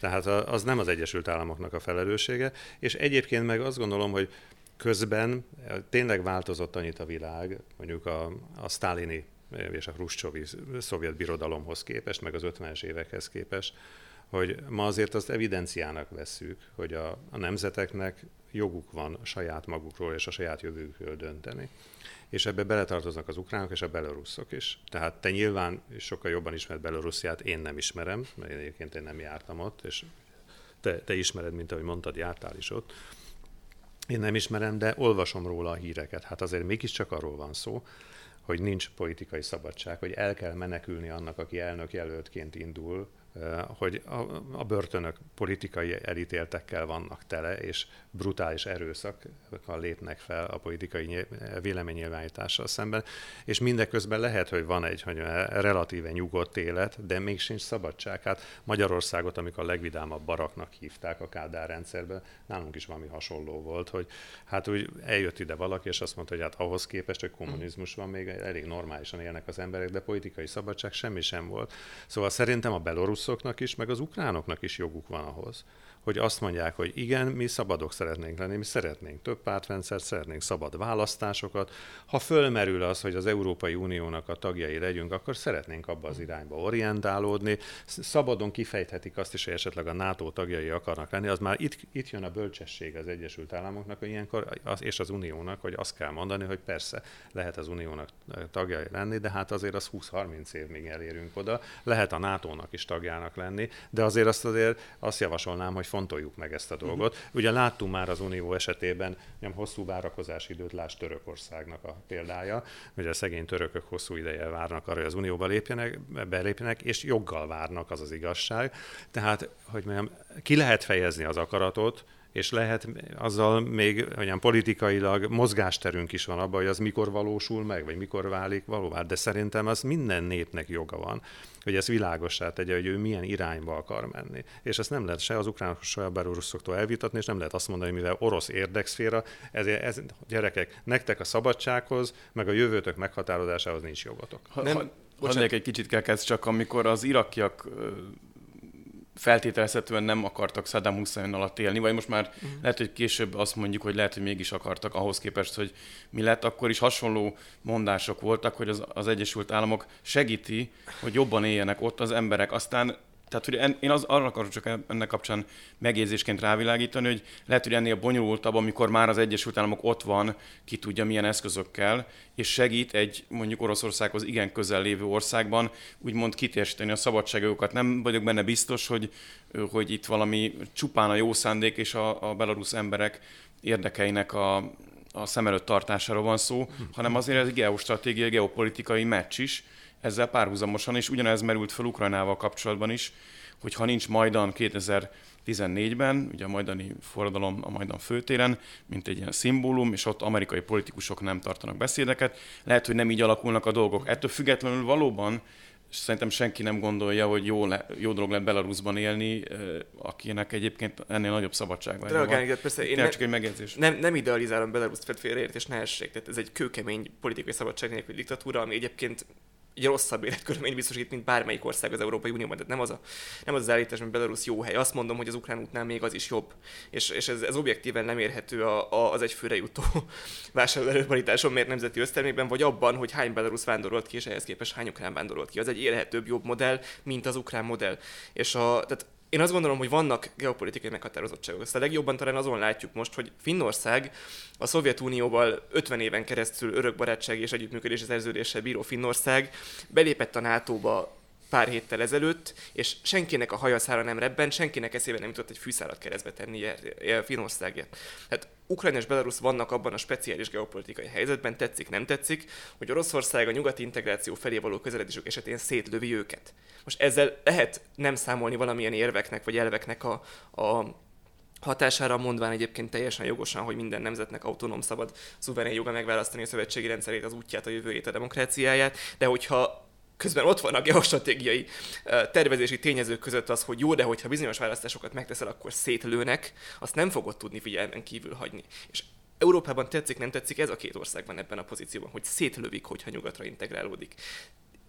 Tehát az nem az Egyesült Államoknak a felelőssége, és egyébként meg azt gondolom, hogy Közben eh, tényleg változott annyit a világ, mondjuk a, a sztálini eh, és a Hruscsovi szovjet birodalomhoz képest, meg az 50-es évekhez képest, hogy ma azért azt evidenciának vesszük, hogy a, a nemzeteknek joguk van saját magukról és a saját jövőkről dönteni. És ebbe beletartoznak az ukránok és a belorusszok is. Tehát te nyilván sokkal jobban ismered Belorussziát, én nem ismerem, mert én egyébként én nem jártam ott, és te, te ismered, mint ahogy mondtad, jártál is ott. Én nem ismerem, de olvasom róla a híreket. Hát azért mégiscsak arról van szó, hogy nincs politikai szabadság, hogy el kell menekülni annak, aki elnök jelöltként indul, hogy a, börtönök politikai elítéltekkel vannak tele, és brutális erőszakkal lépnek fel a politikai véleménynyilvánítással szemben, és mindeközben lehet, hogy van egy hogy relatíve nyugodt élet, de még sincs szabadság. Hát Magyarországot, amikor a legvidámabb baraknak hívták a Kádár rendszerben, nálunk is valami hasonló volt, hogy hát úgy eljött ide valaki, és azt mondta, hogy hát ahhoz képest, hogy kommunizmus van, még elég normálisan élnek az emberek, de politikai szabadság semmi sem volt. Szóval szerintem a belorusszoknak is, meg az ukránoknak is joguk van ahhoz, hogy azt mondják, hogy igen, mi szabadok szeretnénk lenni, mi szeretnénk több pártrendszert, szeretnénk szabad választásokat. Ha fölmerül az, hogy az Európai Uniónak a tagjai legyünk, akkor szeretnénk abba az irányba orientálódni. Szabadon kifejthetik azt is, hogy esetleg a NATO tagjai akarnak lenni. Az már itt, itt jön a bölcsesség az Egyesült Államoknak, hogy ilyenkor, az, és az Uniónak, hogy azt kell mondani, hogy persze lehet az Uniónak tagjai lenni, de hát azért az 20-30 év még elérünk oda. Lehet a NATO-nak is tagjának lenni, de azért azt azért azt javasolnám, hogy fontoljuk meg ezt a dolgot. Uh-huh. Ugye láttunk már az Unió esetében nem hosszú várakozási időt, láss Törökországnak a példája, hogy a szegény törökök hosszú ideje várnak arra, hogy az Unióba lépjenek, belépjenek, és joggal várnak, az az igazság. Tehát, hogy mondjam, ki lehet fejezni az akaratot, és lehet azzal még olyan politikailag mozgásterünk is van abban, hogy az mikor valósul meg, vagy mikor válik valóvá. De szerintem az minden népnek joga van, hogy ez világossá tegye, hogy ő milyen irányba akar menni. És ezt nem lehet se az ukránok, se a beloruszoktól elvitatni, és nem lehet azt mondani, mivel orosz érdekszféra, ez, ez, gyerekek, nektek a szabadsághoz, meg a jövőtök meghatározásához nincs jogotok. Ha, nem, ha, egy kicsit kell kezd, csak amikor az irakiak feltételezhetően nem akartak Saddam Hussein alatt élni, vagy most már uh-huh. lehet, hogy később azt mondjuk, hogy lehet, hogy mégis akartak ahhoz képest, hogy mi lett, akkor is hasonló mondások voltak, hogy az, az Egyesült Államok segíti, hogy jobban éljenek ott az emberek. Aztán tehát, hogy én az, arra akarok csak ennek kapcsán megjegyzésként rávilágítani, hogy lehet, hogy ennél bonyolultabb, amikor már az Egyesült Államok ott van, ki tudja milyen eszközökkel, és segít egy mondjuk Oroszországhoz igen közel lévő országban úgymond kitérsíteni a szabadságjogokat. Nem vagyok benne biztos, hogy, hogy itt valami csupán a jó szándék és a, a belarusz emberek érdekeinek a, a szem előtt tartásáról van szó, hanem azért ez egy geostratégiai, geopolitikai meccs is, ezzel párhuzamosan, és ugyanez merült fel Ukrajnával kapcsolatban is, hogy ha nincs Majdan 2014-ben, ugye a majdani forradalom a Majdan főtéren, mint egy ilyen szimbólum, és ott amerikai politikusok nem tartanak beszédeket, lehet, hogy nem így alakulnak a dolgok. Ettől függetlenül valóban és szerintem senki nem gondolja, hogy jó, le, jó dolog lett Belarusban élni, akinek egyébként ennél nagyobb szabadság van. Reagálni, persze én ne, csak egy megjegyzés. Nem, nem idealizálom Belaruszt félreértés, ne essék. Tehát ez egy kőkemény politikai szabadság nélkül diktatúra, ami egyébként egy rosszabb életkörülmény biztosít, mint bármelyik ország az Európai Unióban. Tehát nem az, a, nem az, az állítás, hogy Belarus jó hely. Azt mondom, hogy az ukrán útnál még az is jobb. És, és ez, ez objektíven nem érhető a, a, az egyfőre jutó vásárlóerőparításon miért nemzeti össztermékben, vagy abban, hogy hány Belarus vándorolt ki, és ehhez képest hány ukrán vándorolt ki. Az egy érhetőbb, jobb modell, mint az ukrán modell. És a, tehát én azt gondolom, hogy vannak geopolitikai meghatározottságok. Ezt a legjobban talán azon látjuk most, hogy Finnország a Szovjetunióval 50 éven keresztül örökbarátsági és együttműködési szerződéssel bíró Finnország belépett a NATO-ba pár héttel ezelőtt, és senkinek a hajaszára nem rebben, senkinek eszébe nem jutott egy fűszálat keresztbe tenni Finországért. Hát Ukrajna és Belarus vannak abban a speciális geopolitikai helyzetben, tetszik, nem tetszik, hogy Oroszország a nyugati integráció felé való közeledésük esetén szétlövi őket. Most ezzel lehet nem számolni valamilyen érveknek vagy elveknek a, a hatására mondván egyébként teljesen jogosan, hogy minden nemzetnek autonóm szabad szuverén joga megválasztani a szövetségi rendszerét, az útját, a jövőjét, a demokráciáját, de hogyha közben ott van a geostratégiai tervezési tényezők között az, hogy jó, de hogyha bizonyos választásokat megteszel, akkor szétlőnek, azt nem fogod tudni figyelmen kívül hagyni. És Európában tetszik, nem tetszik, ez a két ország van ebben a pozícióban, hogy szétlövik, hogyha nyugatra integrálódik.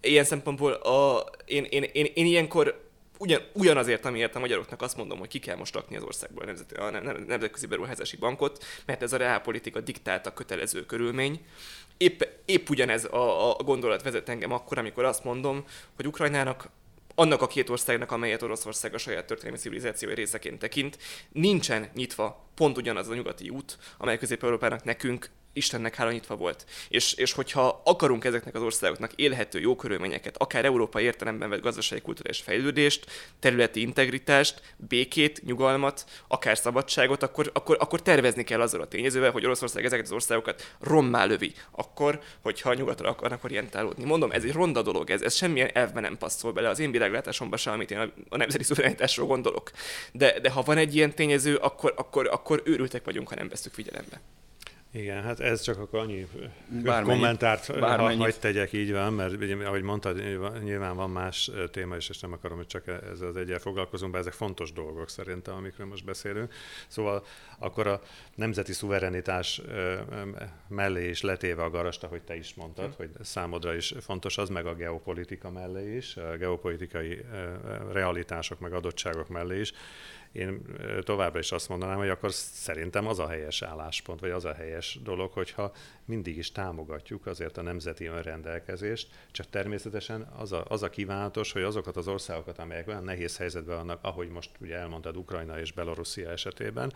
Ilyen szempontból a, én, én, én, én ilyenkor ugyan, ugyanazért, amiért a magyaroknak azt mondom, hogy ki kell most rakni az országból a, nemzeti, a Nemzetközi Beruházási Bankot, mert ez a reálpolitika diktálta kötelező körülmény. Épp, épp ugyanez a, a gondolat vezet engem akkor, amikor azt mondom, hogy Ukrajnának annak a két országnak, amelyet Oroszország a saját történelmi civilizációi részeként tekint, nincsen nyitva pont ugyanaz a nyugati út, amely Közép-Európának nekünk Istennek hála nyitva volt. És, és hogyha akarunk ezeknek az országoknak élhető jó körülményeket, akár európai értelemben vett gazdasági kulturális fejlődést, területi integritást, békét, nyugalmat, akár szabadságot, akkor, akkor, akkor tervezni kell azzal a tényezővel, hogy Oroszország ezeket az országokat rommá lövi. Akkor, hogyha nyugatra akarnak orientálódni. Mondom, ez egy ronda dolog, ez, ez semmilyen elvben nem passzol bele az én világlátásomba sem, amit én a, a nemzeti szuverenitásról gondolok. De, de ha van egy ilyen tényező, akkor, akkor, akkor őrültek vagyunk, ha nem veszük figyelembe. Igen, hát ez csak akkor annyi bármennyit, kommentárt bármennyit. hagyd tegyek, így van, mert ahogy mondtad, nyilván van más téma is, és nem akarom, hogy csak ezzel az egyel foglalkozunk, de ezek fontos dolgok szerintem, amikről most beszélünk. Szóval akkor a nemzeti szuverenitás mellé is letéve a garast, ahogy te is mondtad, hmm. hogy számodra is fontos az, meg a geopolitika mellé is, a geopolitikai realitások, meg adottságok mellé is, én továbbra is azt mondanám, hogy akkor szerintem az a helyes álláspont, vagy az a helyes dolog, hogyha mindig is támogatjuk azért a nemzeti önrendelkezést, csak természetesen az a, az a kívánatos, hogy azokat az országokat, amelyek olyan nehéz helyzetben vannak, ahogy most ugye elmondtad Ukrajna és Belorusszia esetében,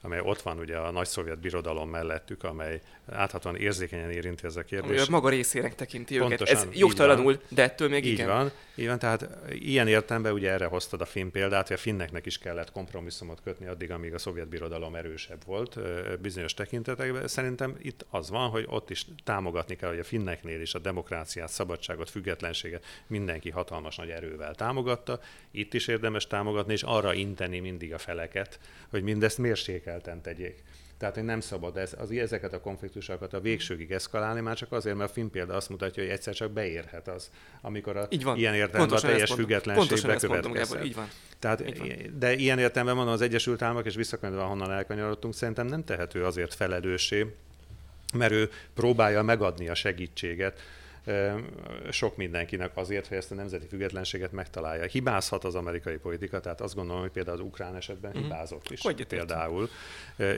amely ott van ugye a nagy szovjet birodalom mellettük, amely áthatóan érzékenyen érinti ez a kérdés. A maga részének tekinti Pontosan, őket. Ez jogtalanul, de ettől még így igen. Van, így van, tehát ilyen értelemben ugye erre hoztad a finn példát, hogy a finneknek is kellett kompromisszumot kötni addig, amíg a szovjet birodalom erősebb volt bizonyos tekintetekben. Szerintem itt az van, hogy ott is támogatni kell, hogy a finneknél is a demokráciát, szabadságot, függetlenséget mindenki hatalmas nagy erővel támogatta. Itt is érdemes támogatni, és arra inteni mindig a feleket, hogy mindezt mérsékelten tegyék. Tehát, hogy nem szabad ez, az, ezeket a konfliktusokat a végsőgig eszkalálni, már csak azért, mert a film példa azt mutatja, hogy egyszer csak beérhet az, amikor a, így van. ilyen értelemben a teljes függetlenség bekövetkezhet. Így van. Tehát, így van. De ilyen értelemben mondom, az Egyesült Államok, és visszakönyvve, honnan elkanyarodtunk, szerintem nem tehető azért felelőssé, mert ő próbálja megadni a segítséget sok mindenkinek azért, hogy ezt a nemzeti függetlenséget megtalálja. Hibázhat az amerikai politika, tehát azt gondolom, hogy például az ukrán esetben mm-hmm. hibázott is. Hogy például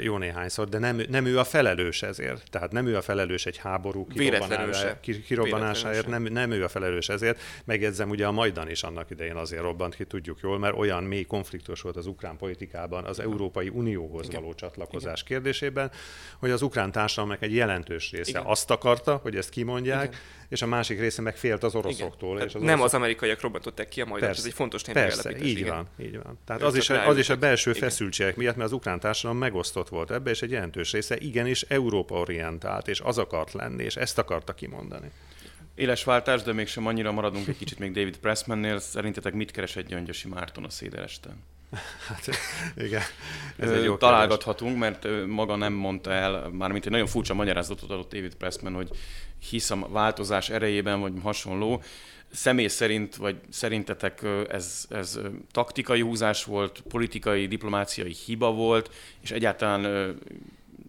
jó néhányszor, de nem, nem ő a felelős ezért. Tehát nem ő a felelős egy háború kirobbanásáért, nem, nem ő a felelős ezért. Megjegyzem, ugye a Majdan is annak idején azért robbant ki, tudjuk jól, mert olyan mély konfliktus volt az ukrán politikában az Európai Unióhoz Igen. való csatlakozás Igen. kérdésében, hogy az ukrán társadalomnak egy jelentős része Igen. azt akarta, hogy ezt kimondják, Igen és a másik része meg félt az oroszoktól. És az nem oroszok... az amerikaiak robbantották ki a majd, ez egy fontos Persze, így igen. van, így van. Tehát az is, az is a belső igen. feszültségek miatt, mert az ukrán társadalom megosztott volt ebbe, és egy jelentős része igenis Európa orientált, és az akart lenni, és ezt akarta kimondani. Éles váltás, de mégsem annyira maradunk egy kicsit még David Pressmannél. Szerintetek mit keres egy Gyöngyösi Márton a Széderesten? Hát igen. Ez egy jó találgathatunk, mert maga nem mondta el, mármint egy nagyon furcsa magyarázatot adott David Pressman, hogy hisz a változás erejében, vagy hasonló. Személy szerint, vagy szerintetek ez, ez taktikai húzás volt, politikai, diplomáciai hiba volt, és egyáltalán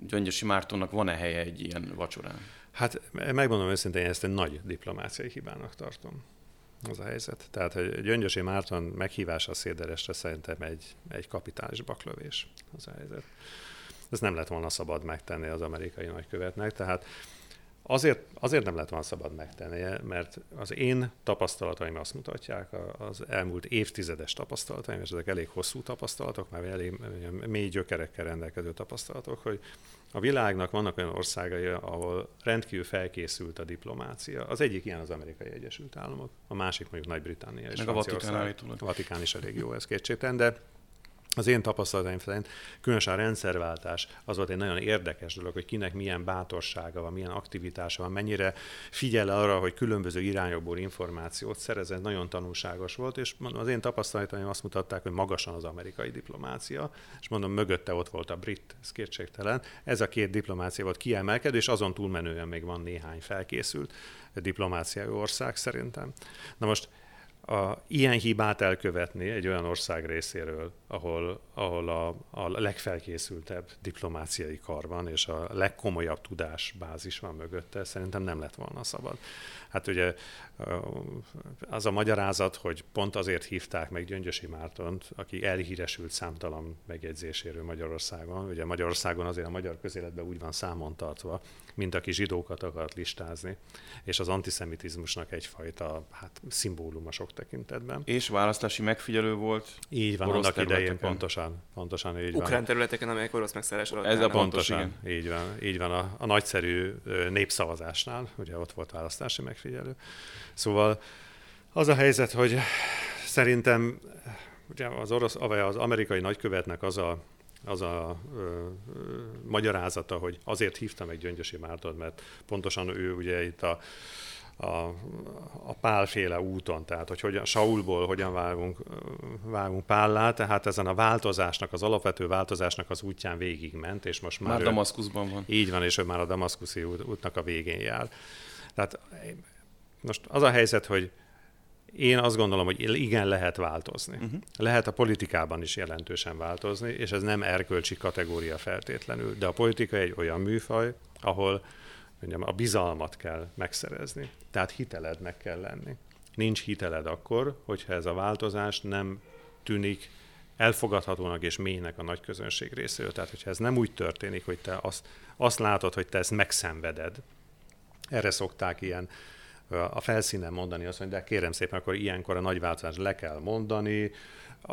Gyöngyösi Mártonnak van-e helye egy ilyen vacsorán? Hát megmondom őszintén, ezt egy nagy diplomáciai hibának tartom az a helyzet. Tehát, hogy Gyöngyösi Márton meghívása a Széderesre szerintem egy, egy kapitális baklövés az a helyzet. Ez nem lett volna szabad megtenni az amerikai nagykövetnek, tehát Azért, azért nem lett volna szabad megtennie, mert az én tapasztalataim azt mutatják, az elmúlt évtizedes tapasztalataim, és ezek elég hosszú tapasztalatok, már elég mély gyökerekkel rendelkező tapasztalatok, hogy a világnak vannak olyan országai, ahol rendkívül felkészült a diplomácia. Az egyik ilyen az Amerikai Egyesült Államok, a másik mondjuk Nagy-Britannia és Meg a Vatikán A Vatikán is elég jó, ez kétségtelen, de az én tapasztalataim szerint különösen a rendszerváltás az volt egy nagyon érdekes dolog, hogy kinek milyen bátorsága van, milyen aktivitása van, mennyire figyel arra, hogy különböző irányokból információt szerez, ez nagyon tanulságos volt, és az én tapasztalataim azt mutatták, hogy magasan az amerikai diplomácia, és mondom, mögötte ott volt a brit, ez kétségtelen. Ez a két diplomácia volt kiemelkedő, és azon túlmenően még van néhány felkészült diplomáciai ország szerintem. Na most a, ilyen hibát elkövetni egy olyan ország részéről, ahol, ahol a, a legfelkészültebb diplomáciai kar van, és a legkomolyabb tudásbázis van mögötte, szerintem nem lett volna szabad. Hát ugye az a magyarázat, hogy pont azért hívták meg Gyöngyösi Mártont, aki elhíresült számtalan megjegyzéséről Magyarországon. Ugye Magyarországon azért a magyar közéletben úgy van számon tartva, mint aki zsidókat akart listázni, és az antiszemitizmusnak egyfajta hát, szimbóluma sok tekintetben. És választási megfigyelő volt. Így van, annak idején pontosan, pontosan így Ukrán van. területeken, amelyek orosz megszállás alatt Ez a pontosan, igen. így van, így van a, a nagyszerű népszavazásnál, ugye ott volt választási megfigyelő. Szóval az a helyzet, hogy szerintem ugye az, orosz, az amerikai nagykövetnek az a az a ö, ö, magyarázata, hogy azért hívtam meg Gyöngyösi Márton, mert pontosan ő ugye itt a, a, a pálféle úton, tehát hogy hogyan, Saulból hogyan vágunk, vágunk Pállá, tehát ezen a változásnak, az alapvető változásnak az útján végigment, és most már... Már Damaszkuszban van. Így van, és ő már a damaszkuszi út, útnak a végén jár. Tehát most az a helyzet, hogy én azt gondolom, hogy igen, lehet változni. Uh-huh. Lehet a politikában is jelentősen változni, és ez nem erkölcsi kategória feltétlenül, de a politika egy olyan műfaj, ahol mondjam, a bizalmat kell megszerezni. Tehát hitelednek kell lenni. Nincs hiteled akkor, hogyha ez a változás nem tűnik elfogadhatónak és mélynek a nagy közönség részéről. Tehát, hogyha ez nem úgy történik, hogy te azt, azt látod, hogy te ezt megszenveded, erre szokták ilyen a felszínen mondani azt, hogy de kérem szépen, akkor ilyenkor a nagy változást le kell mondani,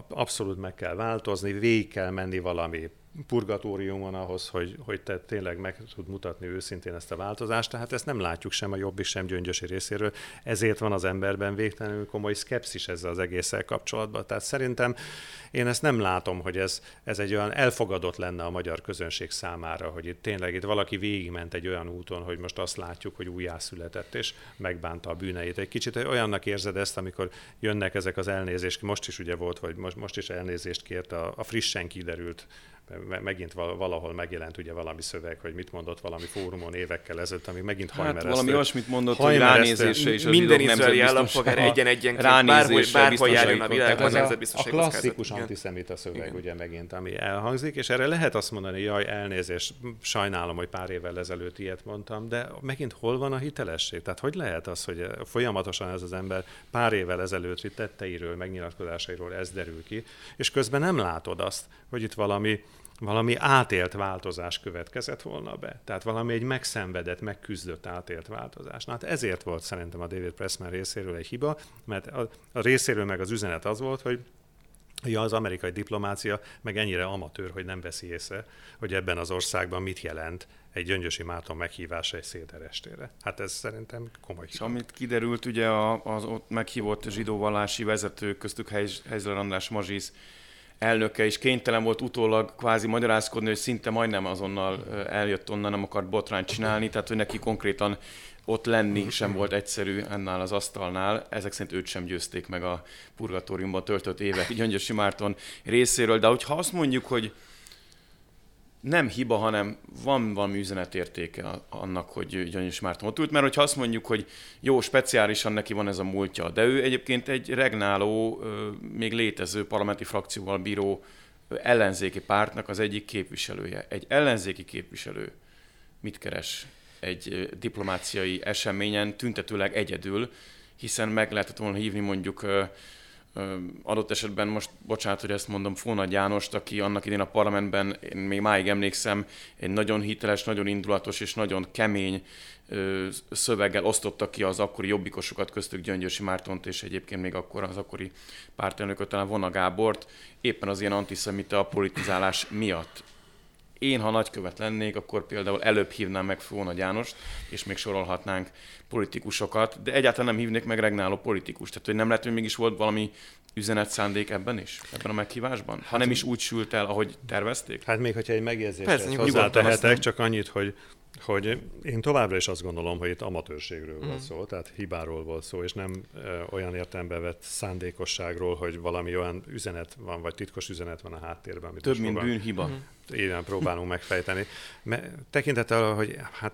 abszolút meg kell változni, végig kell menni valami purgatóriumon ahhoz, hogy, hogy te tényleg meg tud mutatni őszintén ezt a változást, tehát ezt nem látjuk sem a jobbik, sem gyöngyösi részéről, ezért van az emberben végtelenül komoly szkepszis ezzel az egésszel kapcsolatban. Tehát szerintem én ezt nem látom, hogy ez, ez egy olyan elfogadott lenne a magyar közönség számára, hogy itt tényleg itt valaki végigment egy olyan úton, hogy most azt látjuk, hogy újjászületett és megbánta a bűneit. Egy kicsit olyannak érzed ezt, amikor jönnek ezek az elnézést, most is ugye volt, hogy most, most is elnézést kért a, a frissen kiderült megint valahol megjelent ugye valami szöveg, hogy mit mondott valami fórumon évekkel ezelőtt, ami megint hát hajmeresztő. valami olyasmit mondott, hogy ránézésre is Minden izraeli állampolgár egyen-egyenként bárhol, bárhol járjon a világban a, a klasszikus antiszemita szöveg Igen. ugye megint, ami elhangzik, és erre lehet azt mondani, jaj, elnézést, sajnálom, hogy pár évvel ezelőtt ilyet mondtam, de megint hol van a hitelesség? Tehát hogy lehet az, hogy folyamatosan ez az ember pár évvel ezelőtt tetteiről, megnyilatkozásairól ez derül ki, és közben nem látod azt, hogy itt valami valami átélt változás következett volna be. Tehát valami egy megszenvedett, megküzdött átélt változás. Na hát ezért volt szerintem a David Pressman részéről egy hiba, mert a, a részéről meg az üzenet az volt, hogy Ja, az amerikai diplomácia meg ennyire amatőr, hogy nem veszi észre, hogy ebben az országban mit jelent egy Gyöngyösi Márton meghívása egy széterestére. Hát ez szerintem komoly És amit kiderült, ugye az ott meghívott zsidóvallási vezetők, köztük Helyzler András Mazsisz, elnöke is kénytelen volt utólag kvázi magyarázkodni, hogy szinte majdnem azonnal eljött onnan, nem akart botrányt csinálni, tehát hogy neki konkrétan ott lenni sem volt egyszerű ennál az asztalnál. Ezek szerint őt sem győzték meg a purgatóriumban töltött évek Gyöngyösi Márton részéről. De hogyha azt mondjuk, hogy nem hiba, hanem van valami üzenetértéke annak, hogy Gyöngyös Márton ott ült, mert hogyha azt mondjuk, hogy jó, speciálisan neki van ez a múltja, de ő egyébként egy regnáló, még létező parlamenti frakcióval bíró ellenzéki pártnak az egyik képviselője. Egy ellenzéki képviselő mit keres egy diplomáciai eseményen tüntetőleg egyedül, hiszen meg lehetett volna hívni mondjuk adott esetben most, bocsánat, hogy ezt mondom, Fónagy Jánost, aki annak idén a parlamentben, én még máig emlékszem, egy nagyon hiteles, nagyon indulatos és nagyon kemény szöveggel osztotta ki az akkori jobbikosokat, köztük Gyöngyösi Mártont és egyébként még akkor az akkori pártelnököt, talán Vona Gábort, éppen az ilyen antiszemita politizálás miatt én, ha nagykövet lennék, akkor például előbb hívnám meg Fóna Jánost, és még sorolhatnánk politikusokat, de egyáltalán nem hívnék meg regnáló politikus. Tehát, hogy nem lehet, hogy mégis volt valami üzenet szándék ebben is, ebben a meghívásban? Ha nem is úgy sült el, ahogy tervezték? Hát még, hogyha egy megjegyzést hozzátehetek, csak annyit, hogy hogy én továbbra is azt gondolom, hogy itt amatőrségről mm. volt mhm. szó, tehát hibáról volt szó, és nem e, olyan értelembe vett szándékosságról, hogy valami olyan üzenet van, vagy titkos üzenet van a háttérben. Amit Több, mint próbál... bűnhiba. Mm. Igen, próbálunk megfejteni. Tekintettel, hogy hát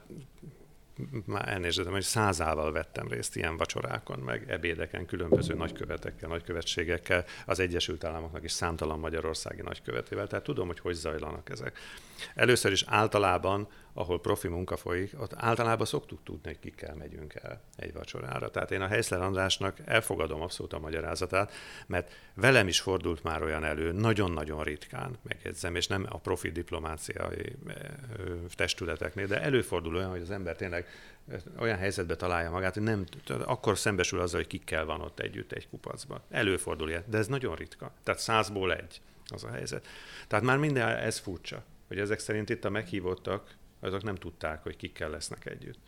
már elnéződöm, hogy százával vettem részt ilyen vacsorákon, meg ebédeken, különböző nagykövetekkel, nagykövetségekkel, az Egyesült Államoknak is számtalan magyarországi nagykövetével, tehát tudom, hogy hogy zajlanak ezek. Először is általában ahol profi munka folyik, ott általában szoktuk tudni, hogy kikkel megyünk el egy vacsorára. Tehát én a Helyszler Andrásnak elfogadom abszolút a magyarázatát, mert velem is fordult már olyan elő, nagyon-nagyon ritkán, megjegyzem, és nem a profi diplomáciai testületeknél, de előfordul olyan, hogy az ember tényleg olyan helyzetbe találja magát, hogy nem, akkor szembesül azzal, hogy kikkel van ott együtt egy kupacban. Előfordul ilyen, de ez nagyon ritka. Tehát százból egy az a helyzet. Tehát már minden ez furcsa, hogy ezek szerint itt a meghívottak azok nem tudták, hogy kikkel lesznek együtt.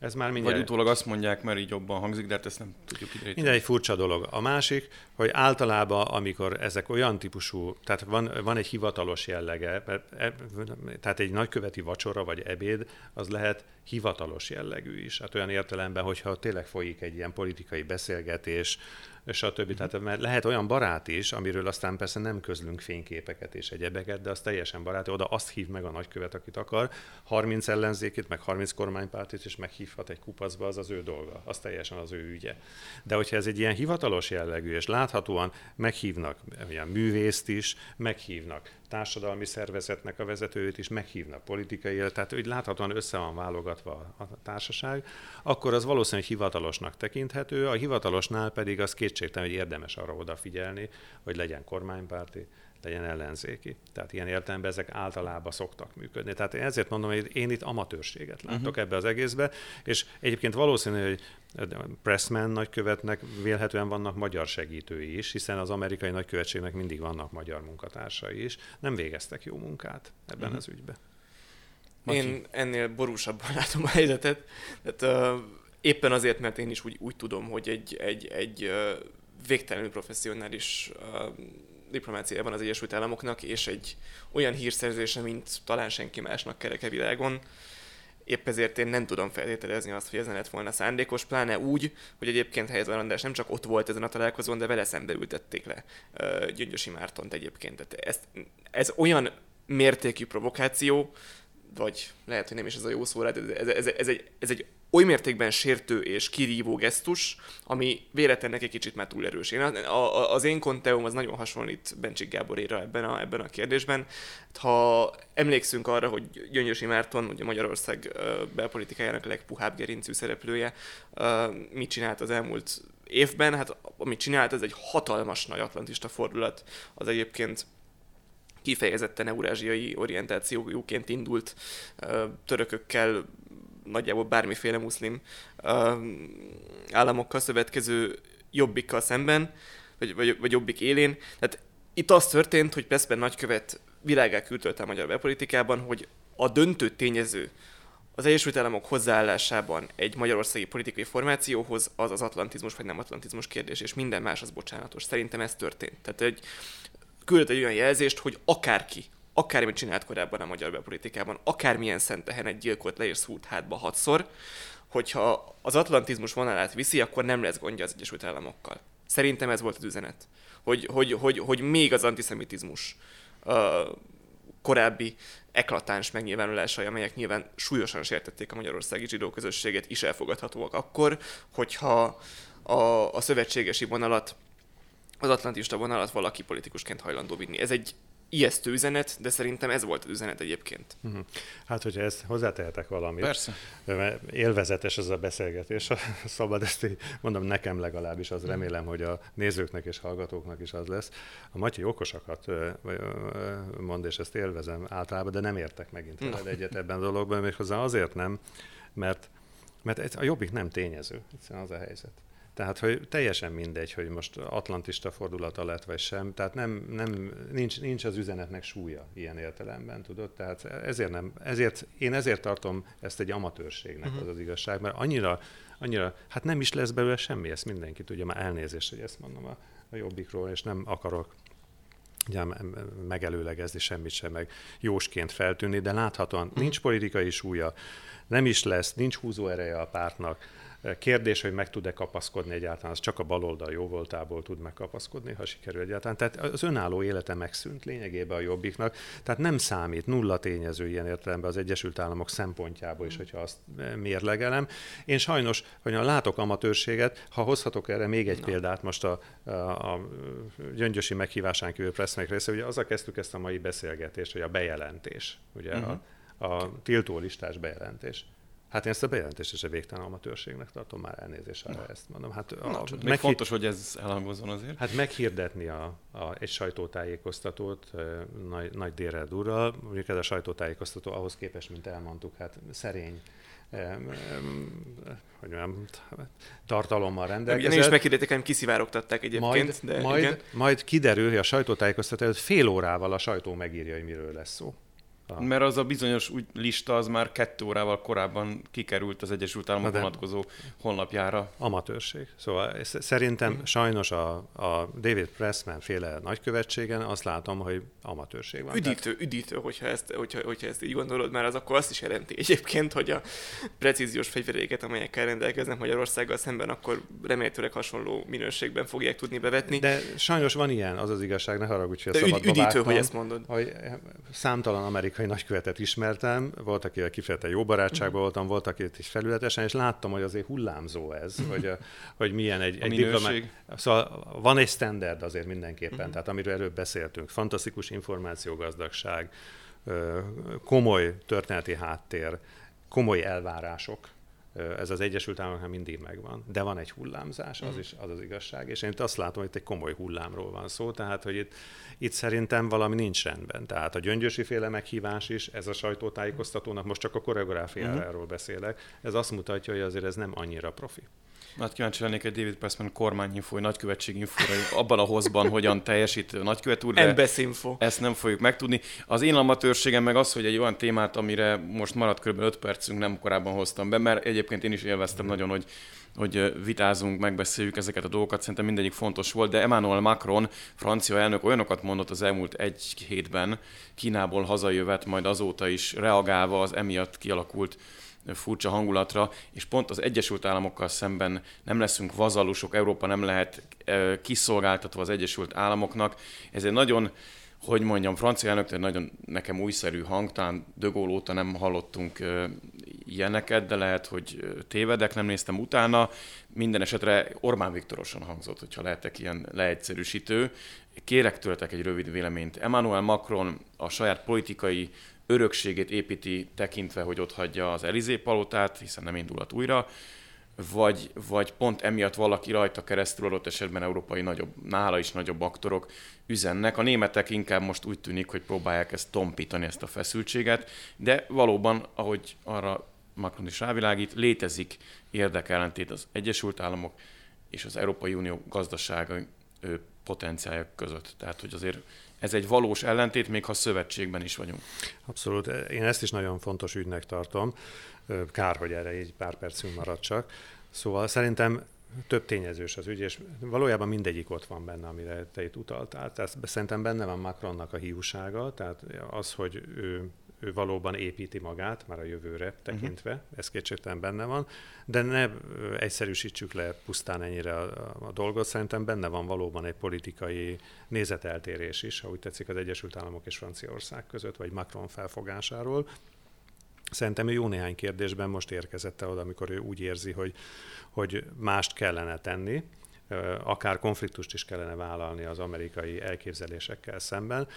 Ez már mindjárt... Vagy utólag azt mondják, mert így jobban hangzik, de hát ezt nem tudjuk idejét. Minden egy furcsa dolog. A másik, hogy általában, amikor ezek olyan típusú, tehát van, van egy hivatalos jellege, e, tehát egy nagyköveti vacsora vagy ebéd, az lehet hivatalos jellegű is. Hát olyan értelemben, hogyha tényleg folyik egy ilyen politikai beszélgetés, stb. Tehát mert lehet olyan barát is, amiről aztán persze nem közlünk fényképeket és egyebeket, de az teljesen barát, oda azt hív meg a nagykövet, akit akar, 30 ellenzékét, meg 30 kormánypártit, és meghívhat egy kupacba, az az ő dolga, az teljesen az ő ügye. De hogyha ez egy ilyen hivatalos jellegű, és láthatóan meghívnak ilyen művészt is, meghívnak társadalmi szervezetnek a vezetőjét is meghívnak politikai élet, tehát úgy láthatóan össze van válogatva a társaság, akkor az valószínűleg hivatalosnak tekinthető, a hivatalosnál pedig az kétségtelen, hogy érdemes arra odafigyelni, hogy legyen kormánypárti, legyen ellenzéki. Tehát ilyen értelemben ezek általában szoktak működni. Tehát én ezért mondom, hogy én itt amatőrséget látok uh-huh. ebbe az egészbe, és egyébként valószínű, hogy Pressman nagykövetnek vélhetően vannak magyar segítői is, hiszen az amerikai nagykövetségnek mindig vannak magyar munkatársai is. Nem végeztek jó munkát ebben uh-huh. az ügyben. Én ennél borúsabban látom a helyzetet. Tehát, uh, éppen azért, mert én is úgy, úgy tudom, hogy egy, egy, egy uh, végtelenül professzionális uh, diplomáciában az Egyesült Államoknak, és egy olyan hírszerzése, mint talán senki másnak kereke világon. Épp ezért én nem tudom feltételezni azt, hogy ez lett volna szándékos, pláne úgy, hogy egyébként Helyezvar András nem csak ott volt ezen a találkozón, de vele szembe ültették le Gyöngyösi Mártont egyébként. Tehát ez, ez olyan mértékű provokáció, vagy lehet, hogy nem is ez a jó szó, ez, ez, ez, ez, egy, ez egy oly mértékben sértő és kirívó gesztus, ami véletlennek egy kicsit már túl erős. Én, a, a, az én konteum az nagyon hasonlít Bencsik Gáboréra ebben a, ebben a kérdésben. Ha emlékszünk arra, hogy Gyöngyösi Márton, ugye Magyarország belpolitikájának a legpuhább gerincű szereplője, mit csinált az elmúlt évben, hát amit csinált, ez egy hatalmas nagy atlantista fordulat. Az egyébként kifejezetten eurázsiai orientációként indult törökökkel nagyjából bármiféle muszlim államokkal szövetkező jobbikkal szemben, vagy, vagy, vagy jobbik élén. Tehát itt az történt, hogy Pressben nagykövet világá küldött a magyar belpolitikában, hogy a döntő tényező az Egyesült Államok hozzáállásában egy magyarországi politikai formációhoz az az atlantizmus vagy nem atlantizmus kérdés, és minden más az bocsánatos. Szerintem ez történt. Tehát egy küldött egy olyan jelzést, hogy akárki, akármit csinált korábban a magyar belpolitikában, akármilyen szentehen egy gyilkolt le és szúrt hátba hatszor, hogyha az atlantizmus vonalát viszi, akkor nem lesz gondja az Egyesült Államokkal. Szerintem ez volt az üzenet. Hogy, hogy, hogy, hogy még az antiszemitizmus uh, korábbi eklatáns megnyilvánulásai, amelyek nyilván súlyosan sértették a magyarországi zsidó közösséget, is elfogadhatóak akkor, hogyha a, a szövetségesi vonalat, az atlantista vonalat valaki politikusként hajlandó vinni. Ez egy ijesztő üzenet, de szerintem ez volt az üzenet egyébként. Uh-huh. Hát, hogyha ezt hozzátehetek valamit. Persze. Élvezetes ez a beszélgetés, szabad ezt így mondom, nekem legalábbis, az remélem, hogy a nézőknek és hallgatóknak is az lesz. A Matyi okosakat mond, és ezt élvezem általában, de nem értek megint veled egyet ebben a dologban, méghozzá azért nem, mert, mert a jobbik nem tényező, egyszerűen az a helyzet. Tehát, hogy teljesen mindegy, hogy most atlantista fordulata lett, vagy sem. Tehát nem, nem, nincs, nincs az üzenetnek súlya ilyen értelemben, tudod? Tehát ezért, nem, ezért én ezért tartom ezt egy amatőrségnek uh-huh. az az igazság, mert annyira, annyira, hát nem is lesz belőle semmi, ezt mindenki tudja, már elnézést, hogy ezt mondom a, a jobbikról, és nem akarok ugye, megelőlegezni semmit sem, meg jósként feltűnni, de láthatóan uh-huh. nincs politikai súlya, nem is lesz, nincs húzó ereje a pártnak, Kérdés, hogy meg tud-e kapaszkodni egyáltalán, az csak a baloldal jó voltából tud megkapaszkodni, ha sikerül egyáltalán. Tehát az önálló élete megszűnt lényegében a jobbiknak, tehát nem számít nulla tényező ilyen értelemben az Egyesült Államok szempontjából is, hogyha azt mérlegelem. Én sajnos, hogy látok amatőrséget, ha hozhatok erre még egy Na. példát most a, a, a gyöngyösi meghívásán kívül Pressnek része, ugye azzal kezdtük ezt a mai beszélgetést, hogy a bejelentés, ugye uh-huh. a, a tiltó listás bejelentés. Hát én ezt a bejelentést is a végtelen amatőrségnek tartom, már elnézéssel ezt mondom. Hát a, Na, meg, fontos, hogy ez elhangozzon azért. Hát meghirdetni a, a, egy sajtótájékoztatót nagy, nagy délre durral, mondjuk ez a sajtótájékoztató ahhoz képest, mint elmondtuk, hát szerény hogy mondjam, tartalommal rendelkezett. Én is meghirdették, hanem kiszivárogtatták egyébként. Majd, de majd, igen. majd kiderül, hogy a sajtótájékoztató előtt fél órával a sajtó megírja, hogy miről lesz szó. Aha. Mert az a bizonyos úgy lista az már kettő órával korábban kikerült az Egyesült Államok vonatkozó honlapjára. Amatőrség. Szóval szerintem sajnos a, a David Pressman féle nagykövetségen azt látom, hogy amatőrség van. Üdítő, Tehát... üdítő hogyha, ezt, hogyha, hogyha ezt így gondolod, mert az akkor azt is jelenti egyébként, hogy a precíziós fegyveréket, amelyekkel rendelkeznek Magyarországgal szemben, akkor remélhetőleg hasonló minőségben fogják tudni bevetni. De sajnos van ilyen, az az igazság, ne haragudj, hogy a szabadba üdítő, vágtam, hogy ezt mondod. Hogy számtalan amerikai amerikai nagykövetet ismertem, volt, akivel kifejezetten jó barátságban mhm. voltam, volt, akit is felületesen, és láttam, hogy azért hullámzó ez, mhm. hogy, hogy milyen egy, egy diplomát. Szóval van egy standard azért mindenképpen, uh-huh. tehát amiről előbb beszéltünk. Fantasztikus információgazdagság, komoly történeti háttér, komoly elvárások, ez az Egyesült Államoknál mindig megvan, de van egy hullámzás, az mm. is az az igazság, és én itt azt látom, hogy itt egy komoly hullámról van szó, tehát hogy itt, itt szerintem valami nincs rendben. Tehát a gyöngyösi féle meghívás is, ez a sajtótájékoztatónak, most csak a koreográfiáról mm. beszélek, ez azt mutatja, hogy azért ez nem annyira profi. Hát kíváncsi lennék egy David Pressman kormányinfói, nagykövetség infóra, abban a hozban hogyan teljesít a nagykövet úr, de ezt nem fogjuk megtudni. Az én amatőrségem meg az, hogy egy olyan témát, amire most maradt kb. 5 percünk, nem korábban hoztam be, mert egyébként én is élveztem nagyon, hogy hogy vitázunk, megbeszéljük ezeket a dolgokat, szerintem mindegyik fontos volt, de Emmanuel Macron, francia elnök olyanokat mondott az elmúlt egy hétben, Kínából hazajövet, majd azóta is reagálva az emiatt kialakult furcsa hangulatra, és pont az Egyesült Államokkal szemben nem leszünk vazalusok, Európa nem lehet kiszolgáltatva az Egyesült Államoknak. Ez egy nagyon hogy mondjam, francia elnök, nagyon nekem újszerű hang, talán De óta nem hallottunk ilyeneket, de lehet, hogy tévedek, nem néztem utána. Minden esetre Orbán Viktorosan hangzott, hogyha lehetek ilyen leegyszerűsítő. Kérek tőletek egy rövid véleményt. Emmanuel Macron a saját politikai örökségét építi tekintve, hogy ott hagyja az Elizé palotát, hiszen nem indulhat újra, vagy, vagy pont emiatt valaki rajta keresztül adott esetben európai nagyobb, nála is nagyobb aktorok üzennek. A németek inkább most úgy tűnik, hogy próbálják ezt tompítani, ezt a feszültséget, de valóban, ahogy arra Macron is rávilágít, létezik érdekellentét az Egyesült Államok és az Európai Unió gazdasága potenciálja között. Tehát, hogy azért ez egy valós ellentét, még ha szövetségben is vagyunk. Abszolút. Én ezt is nagyon fontos ügynek tartom. Kár, hogy erre egy pár percünk maradt csak. Szóval szerintem több tényezős az ügy, és valójában mindegyik ott van benne, amire te itt utaltál. Tehát szerintem benne van Macronnak a hiúsága, tehát az, hogy ő ő valóban építi magát, már a jövőre tekintve, uh-huh. ez kétségtelen benne van, de ne egyszerűsítsük le pusztán ennyire a, a, a dolgot, szerintem benne van valóban egy politikai nézeteltérés is, ha úgy tetszik az Egyesült Államok és Franciaország között, vagy Macron felfogásáról. Szerintem ő jó néhány kérdésben most érkezett el oda, amikor ő úgy érzi, hogy, hogy mást kellene tenni, akár konfliktust is kellene vállalni az amerikai elképzelésekkel szemben.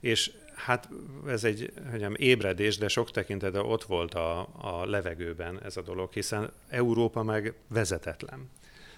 És hát ez egy mondjam, ébredés, de sok tekintetben ott volt a, a levegőben ez a dolog, hiszen Európa meg vezetetlen.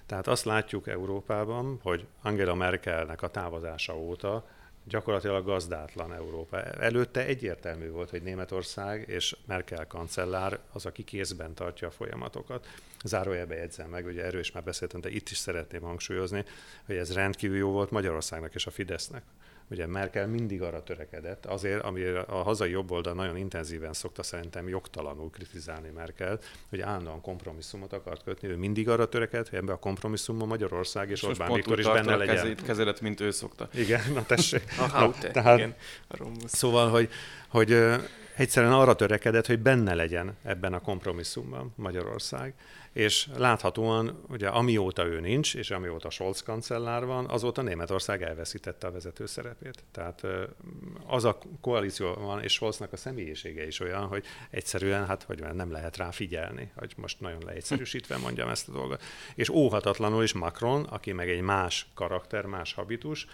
Tehát azt látjuk Európában, hogy Angela Merkelnek a távozása óta gyakorlatilag gazdátlan Európa. Előtte egyértelmű volt, hogy Németország és Merkel kancellár az, aki kézben tartja a folyamatokat. Zárójelbe jegyzem meg, ugye erről is már beszéltem, de itt is szeretném hangsúlyozni, hogy ez rendkívül jó volt Magyarországnak és a Fidesznek. Ugye Merkel mindig arra törekedett, azért, ami a hazai jobboldal nagyon intenzíven szokta szerintem jogtalanul kritizálni Merkel, hogy állandóan kompromisszumot akart kötni, ő mindig arra törekedett, hogy ebben a kompromisszumban Magyarország és, és Orbán Viktor is benne legyen. Kezét, kezelet, mint ő szokta. Igen, na tessék. a na, tehát, igen. A szóval, hogy, hogy egyszerűen arra törekedett, hogy benne legyen ebben a kompromisszumban Magyarország és láthatóan, ugye amióta ő nincs, és amióta Scholz kancellár van, azóta Németország elveszítette a vezető szerepét. Tehát az a koalíció van, és Scholznak a személyisége is olyan, hogy egyszerűen, hát hogy nem lehet rá figyelni, hogy most nagyon leegyszerűsítve mondjam ezt a dolgot. És óhatatlanul is Macron, aki meg egy más karakter, más habitus,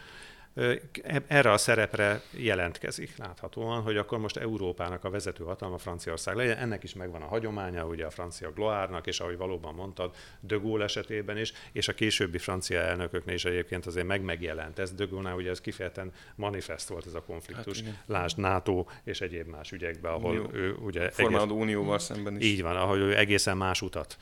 erre a szerepre jelentkezik láthatóan, hogy akkor most Európának a vezető hatalma Franciaország legyen. Ennek is megvan a hagyománya, ugye a francia Gloárnak, és ahogy valóban mondtad, De Gaulle esetében is, és a későbbi francia elnököknél is egyébként azért meg megjelent ez. De Gaulle-nál ugye ez kifejezetten manifest volt ez a konfliktus. Hát, Lásd NATO és egyéb más ügyekben, ahol Unió. ő ugye... Formálódó egész, unióval szemben is. Így van, ahol ő egészen más utat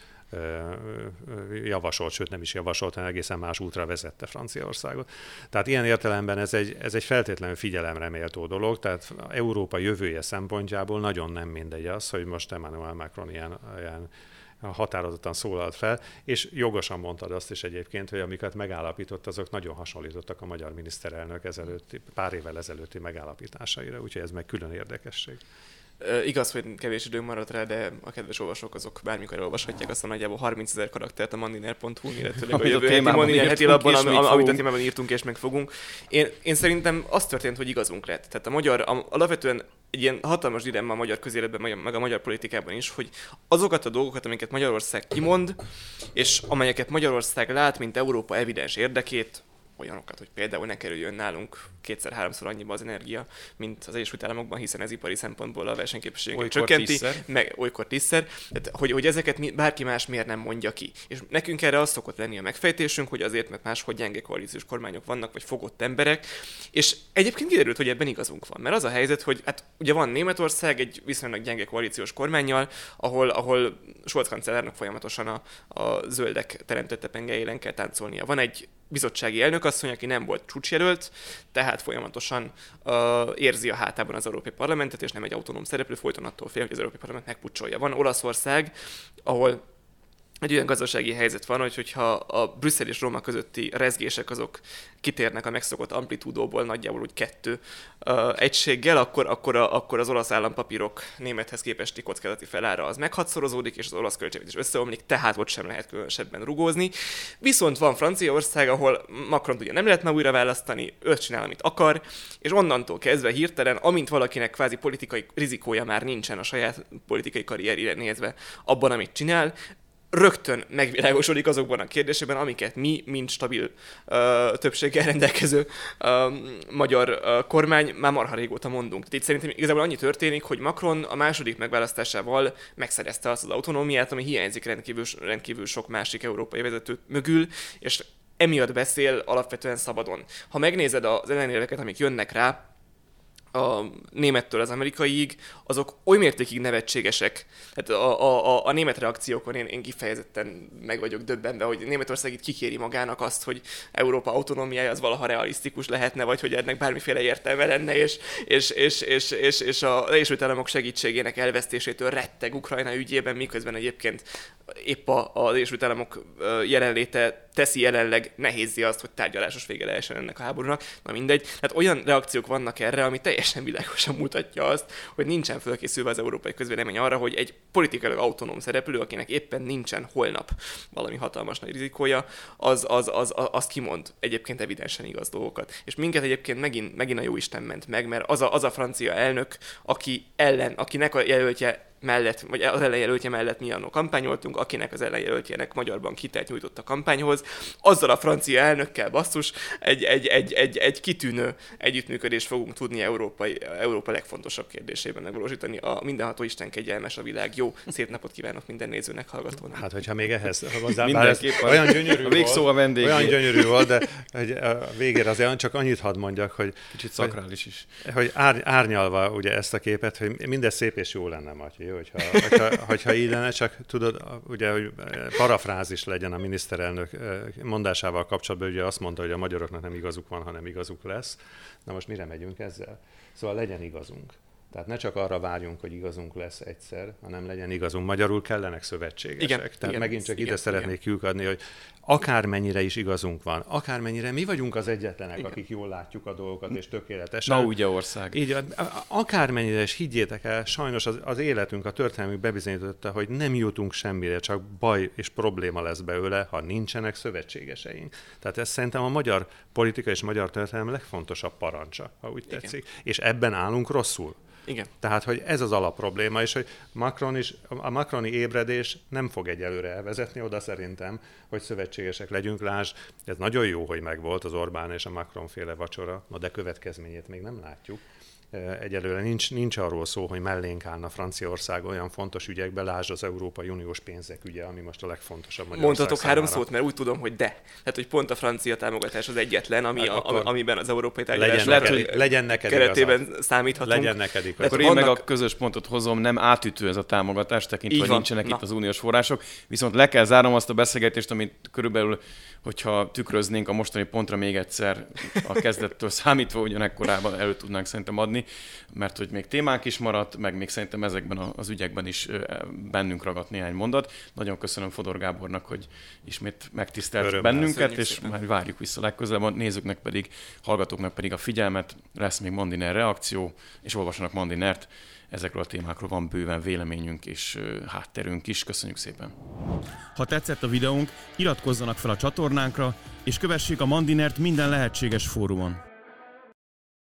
javasolt, sőt nem is javasolt, hanem egészen más útra vezette Franciaországot. Tehát ilyen értelemben ez egy, ez egy feltétlenül figyelemre méltó dolog, tehát Európa jövője szempontjából nagyon nem mindegy az, hogy most Emmanuel Macron ilyen, ilyen határozottan szólalt fel, és jogosan mondtad azt is egyébként, hogy amiket megállapított, azok nagyon hasonlítottak a magyar miniszterelnök ezelőtti, pár évvel ezelőtti megállapításáira, úgyhogy ez meg külön érdekesség. Igaz, hogy kevés időm maradt rá, de a kedves olvasók azok bármikor olvashatják azt a nagyjából 30 ezer karaktert a mandiner.hu, illetőleg a jövő heti Mandiner heti labban, am, amit a témában írtunk és meg fogunk. Én, én szerintem az történt, hogy igazunk lett. Tehát a magyar, a, alapvetően egy ilyen hatalmas dilemma a magyar közéletben, meg a magyar politikában is, hogy azokat a dolgokat, amiket Magyarország kimond, és amelyeket Magyarország lát, mint Európa evidens érdekét, olyanokat, hogy például ne kerüljön nálunk kétszer-háromszor annyiba az energia, mint az Egyesült Államokban, hiszen ez ipari szempontból a versenyképességet csökkenti, tízszer. meg olykor tízszer, tehát, hogy, hogy ezeket mi, bárki más miért nem mondja ki. És nekünk erre az szokott lenni a megfejtésünk, hogy azért, mert máshogy gyenge koalíciós kormányok vannak, vagy fogott emberek, és egyébként kiderült, hogy ebben igazunk van, mert az a helyzet, hogy hát ugye van Németország egy viszonylag gyenge koalíciós kormányjal, ahol, ahol Scholz kancellárnak folyamatosan a, a zöldek teremtette pengeilen kell táncolnia. Van egy bizottsági elnökasszony, aki nem volt csúcsjelölt, tehát folyamatosan uh, érzi a hátában az Európai Parlamentet, és nem egy autonóm szereplő, folyton attól fél, hogy az Európai Parlament megpucsolja. Van Olaszország, ahol egy olyan gazdasági helyzet van, hogy hogyha a Brüsszel és Róma közötti rezgések azok kitérnek a megszokott amplitúdóból nagyjából úgy kettő uh, egységgel, akkor, akkor, a, akkor az olasz állampapírok némethez képesti kockázati felára az meghatszorozódik, és az olasz költségvetés összeomlik, tehát ott sem lehet különösebben rugózni. Viszont van Franciaország, ahol Macron ugye nem lehet már újra választani, ő csinál, amit akar, és onnantól kezdve hirtelen, amint valakinek kvázi politikai rizikója már nincsen a saját politikai karrierére nézve abban, amit csinál, rögtön megvilágosodik azokban a kérdésekben, amiket mi, mint stabil uh, többséggel rendelkező uh, magyar uh, kormány már marha régóta mondunk. Tehát itt szerintem igazából annyi történik, hogy Macron a második megválasztásával megszerezte azt az autonómiát, ami hiányzik rendkívül, rendkívül sok másik európai vezető mögül, és emiatt beszél alapvetően szabadon. Ha megnézed az ellenérveket, amik jönnek rá, a némettől az amerikaiig, azok oly mértékig nevetségesek. Tehát a, a, a, a német reakciókon én, én kifejezetten meg vagyok döbbenve, hogy Németország itt kikéri magának azt, hogy Európa autonómiája az valaha realisztikus lehetne, vagy hogy ennek bármiféle értelme lenne, és, és, és, és, és, és a Egyesült Államok segítségének elvesztésétől retteg Ukrajna ügyében, miközben egyébként épp az Egyesült Államok jelenléte teszi jelenleg nehézzi azt, hogy tárgyalásos vége lehessen ennek a háborúnak. Na mindegy. Tehát olyan reakciók vannak erre, ami teljesen világosan mutatja azt, hogy nincsen fölkészülve az európai közvélemény arra, hogy egy politikailag autonóm szereplő, akinek éppen nincsen holnap valami hatalmas nagy rizikója, az, az, az, az, az kimond egyébként evidensen igaz dolgokat. És minket egyébként megint, megint a jó Isten ment meg, mert az a, az a francia elnök, aki ellen, akinek a jelöltje mellett, vagy az ellenjelöltje mellett mi annó kampányoltunk, akinek az ellenjelöltjének magyarban kitelt nyújtott a kampányhoz, azzal a francia elnökkel basszus egy, egy, egy, egy, egy kitűnő együttműködést fogunk tudni Európai, Európa legfontosabb kérdésében megvalósítani. A mindenható Isten kegyelmes a világ. Jó, szép napot kívánok minden nézőnek, hallgatónak. Hát, hogyha még ehhez hozzá, olyan gyönyörű a végszó a vendég. Olyan gyönyörű volt, de hogy a végére azért csak annyit hadd mondjak, hogy kicsit szakrális is. Hogy ár, árnyalva ugye ezt a képet, hogy mindez szép és jó lenne, Matyi, hogyha, hogyha, hogyha így lenne, csak tudod, ugye, hogy parafrázis legyen a miniszterelnök mondásával kapcsolatban, ugye azt mondta, hogy a magyaroknak nem igazuk van, hanem igazuk lesz. Na most mire megyünk ezzel? Szóval legyen igazunk. Tehát ne csak arra várjunk, hogy igazunk lesz egyszer, hanem legyen igazunk. Magyarul kellenek szövetségesek. Igen, Tehát igen, megint csak igen, ide igen. szeretnék kiukadni, hogy akármennyire is igazunk van, akármennyire mi vagyunk az egyetlenek, igen. akik jól látjuk a dolgokat, és tökéletesen. Na ugye ország. Így, akármennyire is higgyétek el, sajnos az, az életünk, a történelmünk bebizonyította, hogy nem jutunk semmire, csak baj és probléma lesz belőle, ha nincsenek szövetségeseink. Tehát ez szerintem a magyar politika és magyar történelem legfontosabb parancsa, ha úgy igen. tetszik. És ebben állunk rosszul. Igen. Tehát, hogy ez az alapprobléma, és hogy Macron is, a Macroni ébredés nem fog egyelőre elvezetni oda szerintem, hogy szövetségesek legyünk. Lásd, ez nagyon jó, hogy megvolt az Orbán és a Macron féle vacsora, de következményét még nem látjuk egyelőre nincs, nincs arról szó, hogy mellénk állna Franciaország olyan fontos ügyekbe, lásd az Európai Uniós pénzek ügye, ami most a legfontosabb Mondhatok három szót, mert úgy tudom, hogy de. Tehát, hogy pont a francia támogatás az egyetlen, ami, hát a, amiben az európai tárgyalás legyen, neked, hogy legyen neked keretében igazad. számíthatunk. Legyen neked igazad. Akkor én vannak... meg a közös pontot hozom, nem átütő ez a támogatás, tekintve, hogy nincsenek Na. itt az uniós források. Viszont le kell zárnom azt a beszélgetést, amit körülbelül hogyha tükröznénk a mostani pontra még egyszer a kezdettől számítva, ugyanekkorában elő tudnánk szerintem adni, mert hogy még témánk is maradt, meg még szerintem ezekben az ügyekben is bennünk ragadt néhány mondat. Nagyon köszönöm Fodor Gábornak, hogy ismét megtisztelt Örömmel. bennünket, és szépen. már várjuk vissza legközelebb. Nézőknek pedig, hallgatóknak pedig a figyelmet, lesz még Mandiner reakció, és olvassanak Mandinert ezekről a témákról van bőven véleményünk és hátterünk is. Köszönjük szépen! Ha tetszett a videónk, iratkozzanak fel a csatornánkra, és kövessék a Mandinert minden lehetséges fórumon.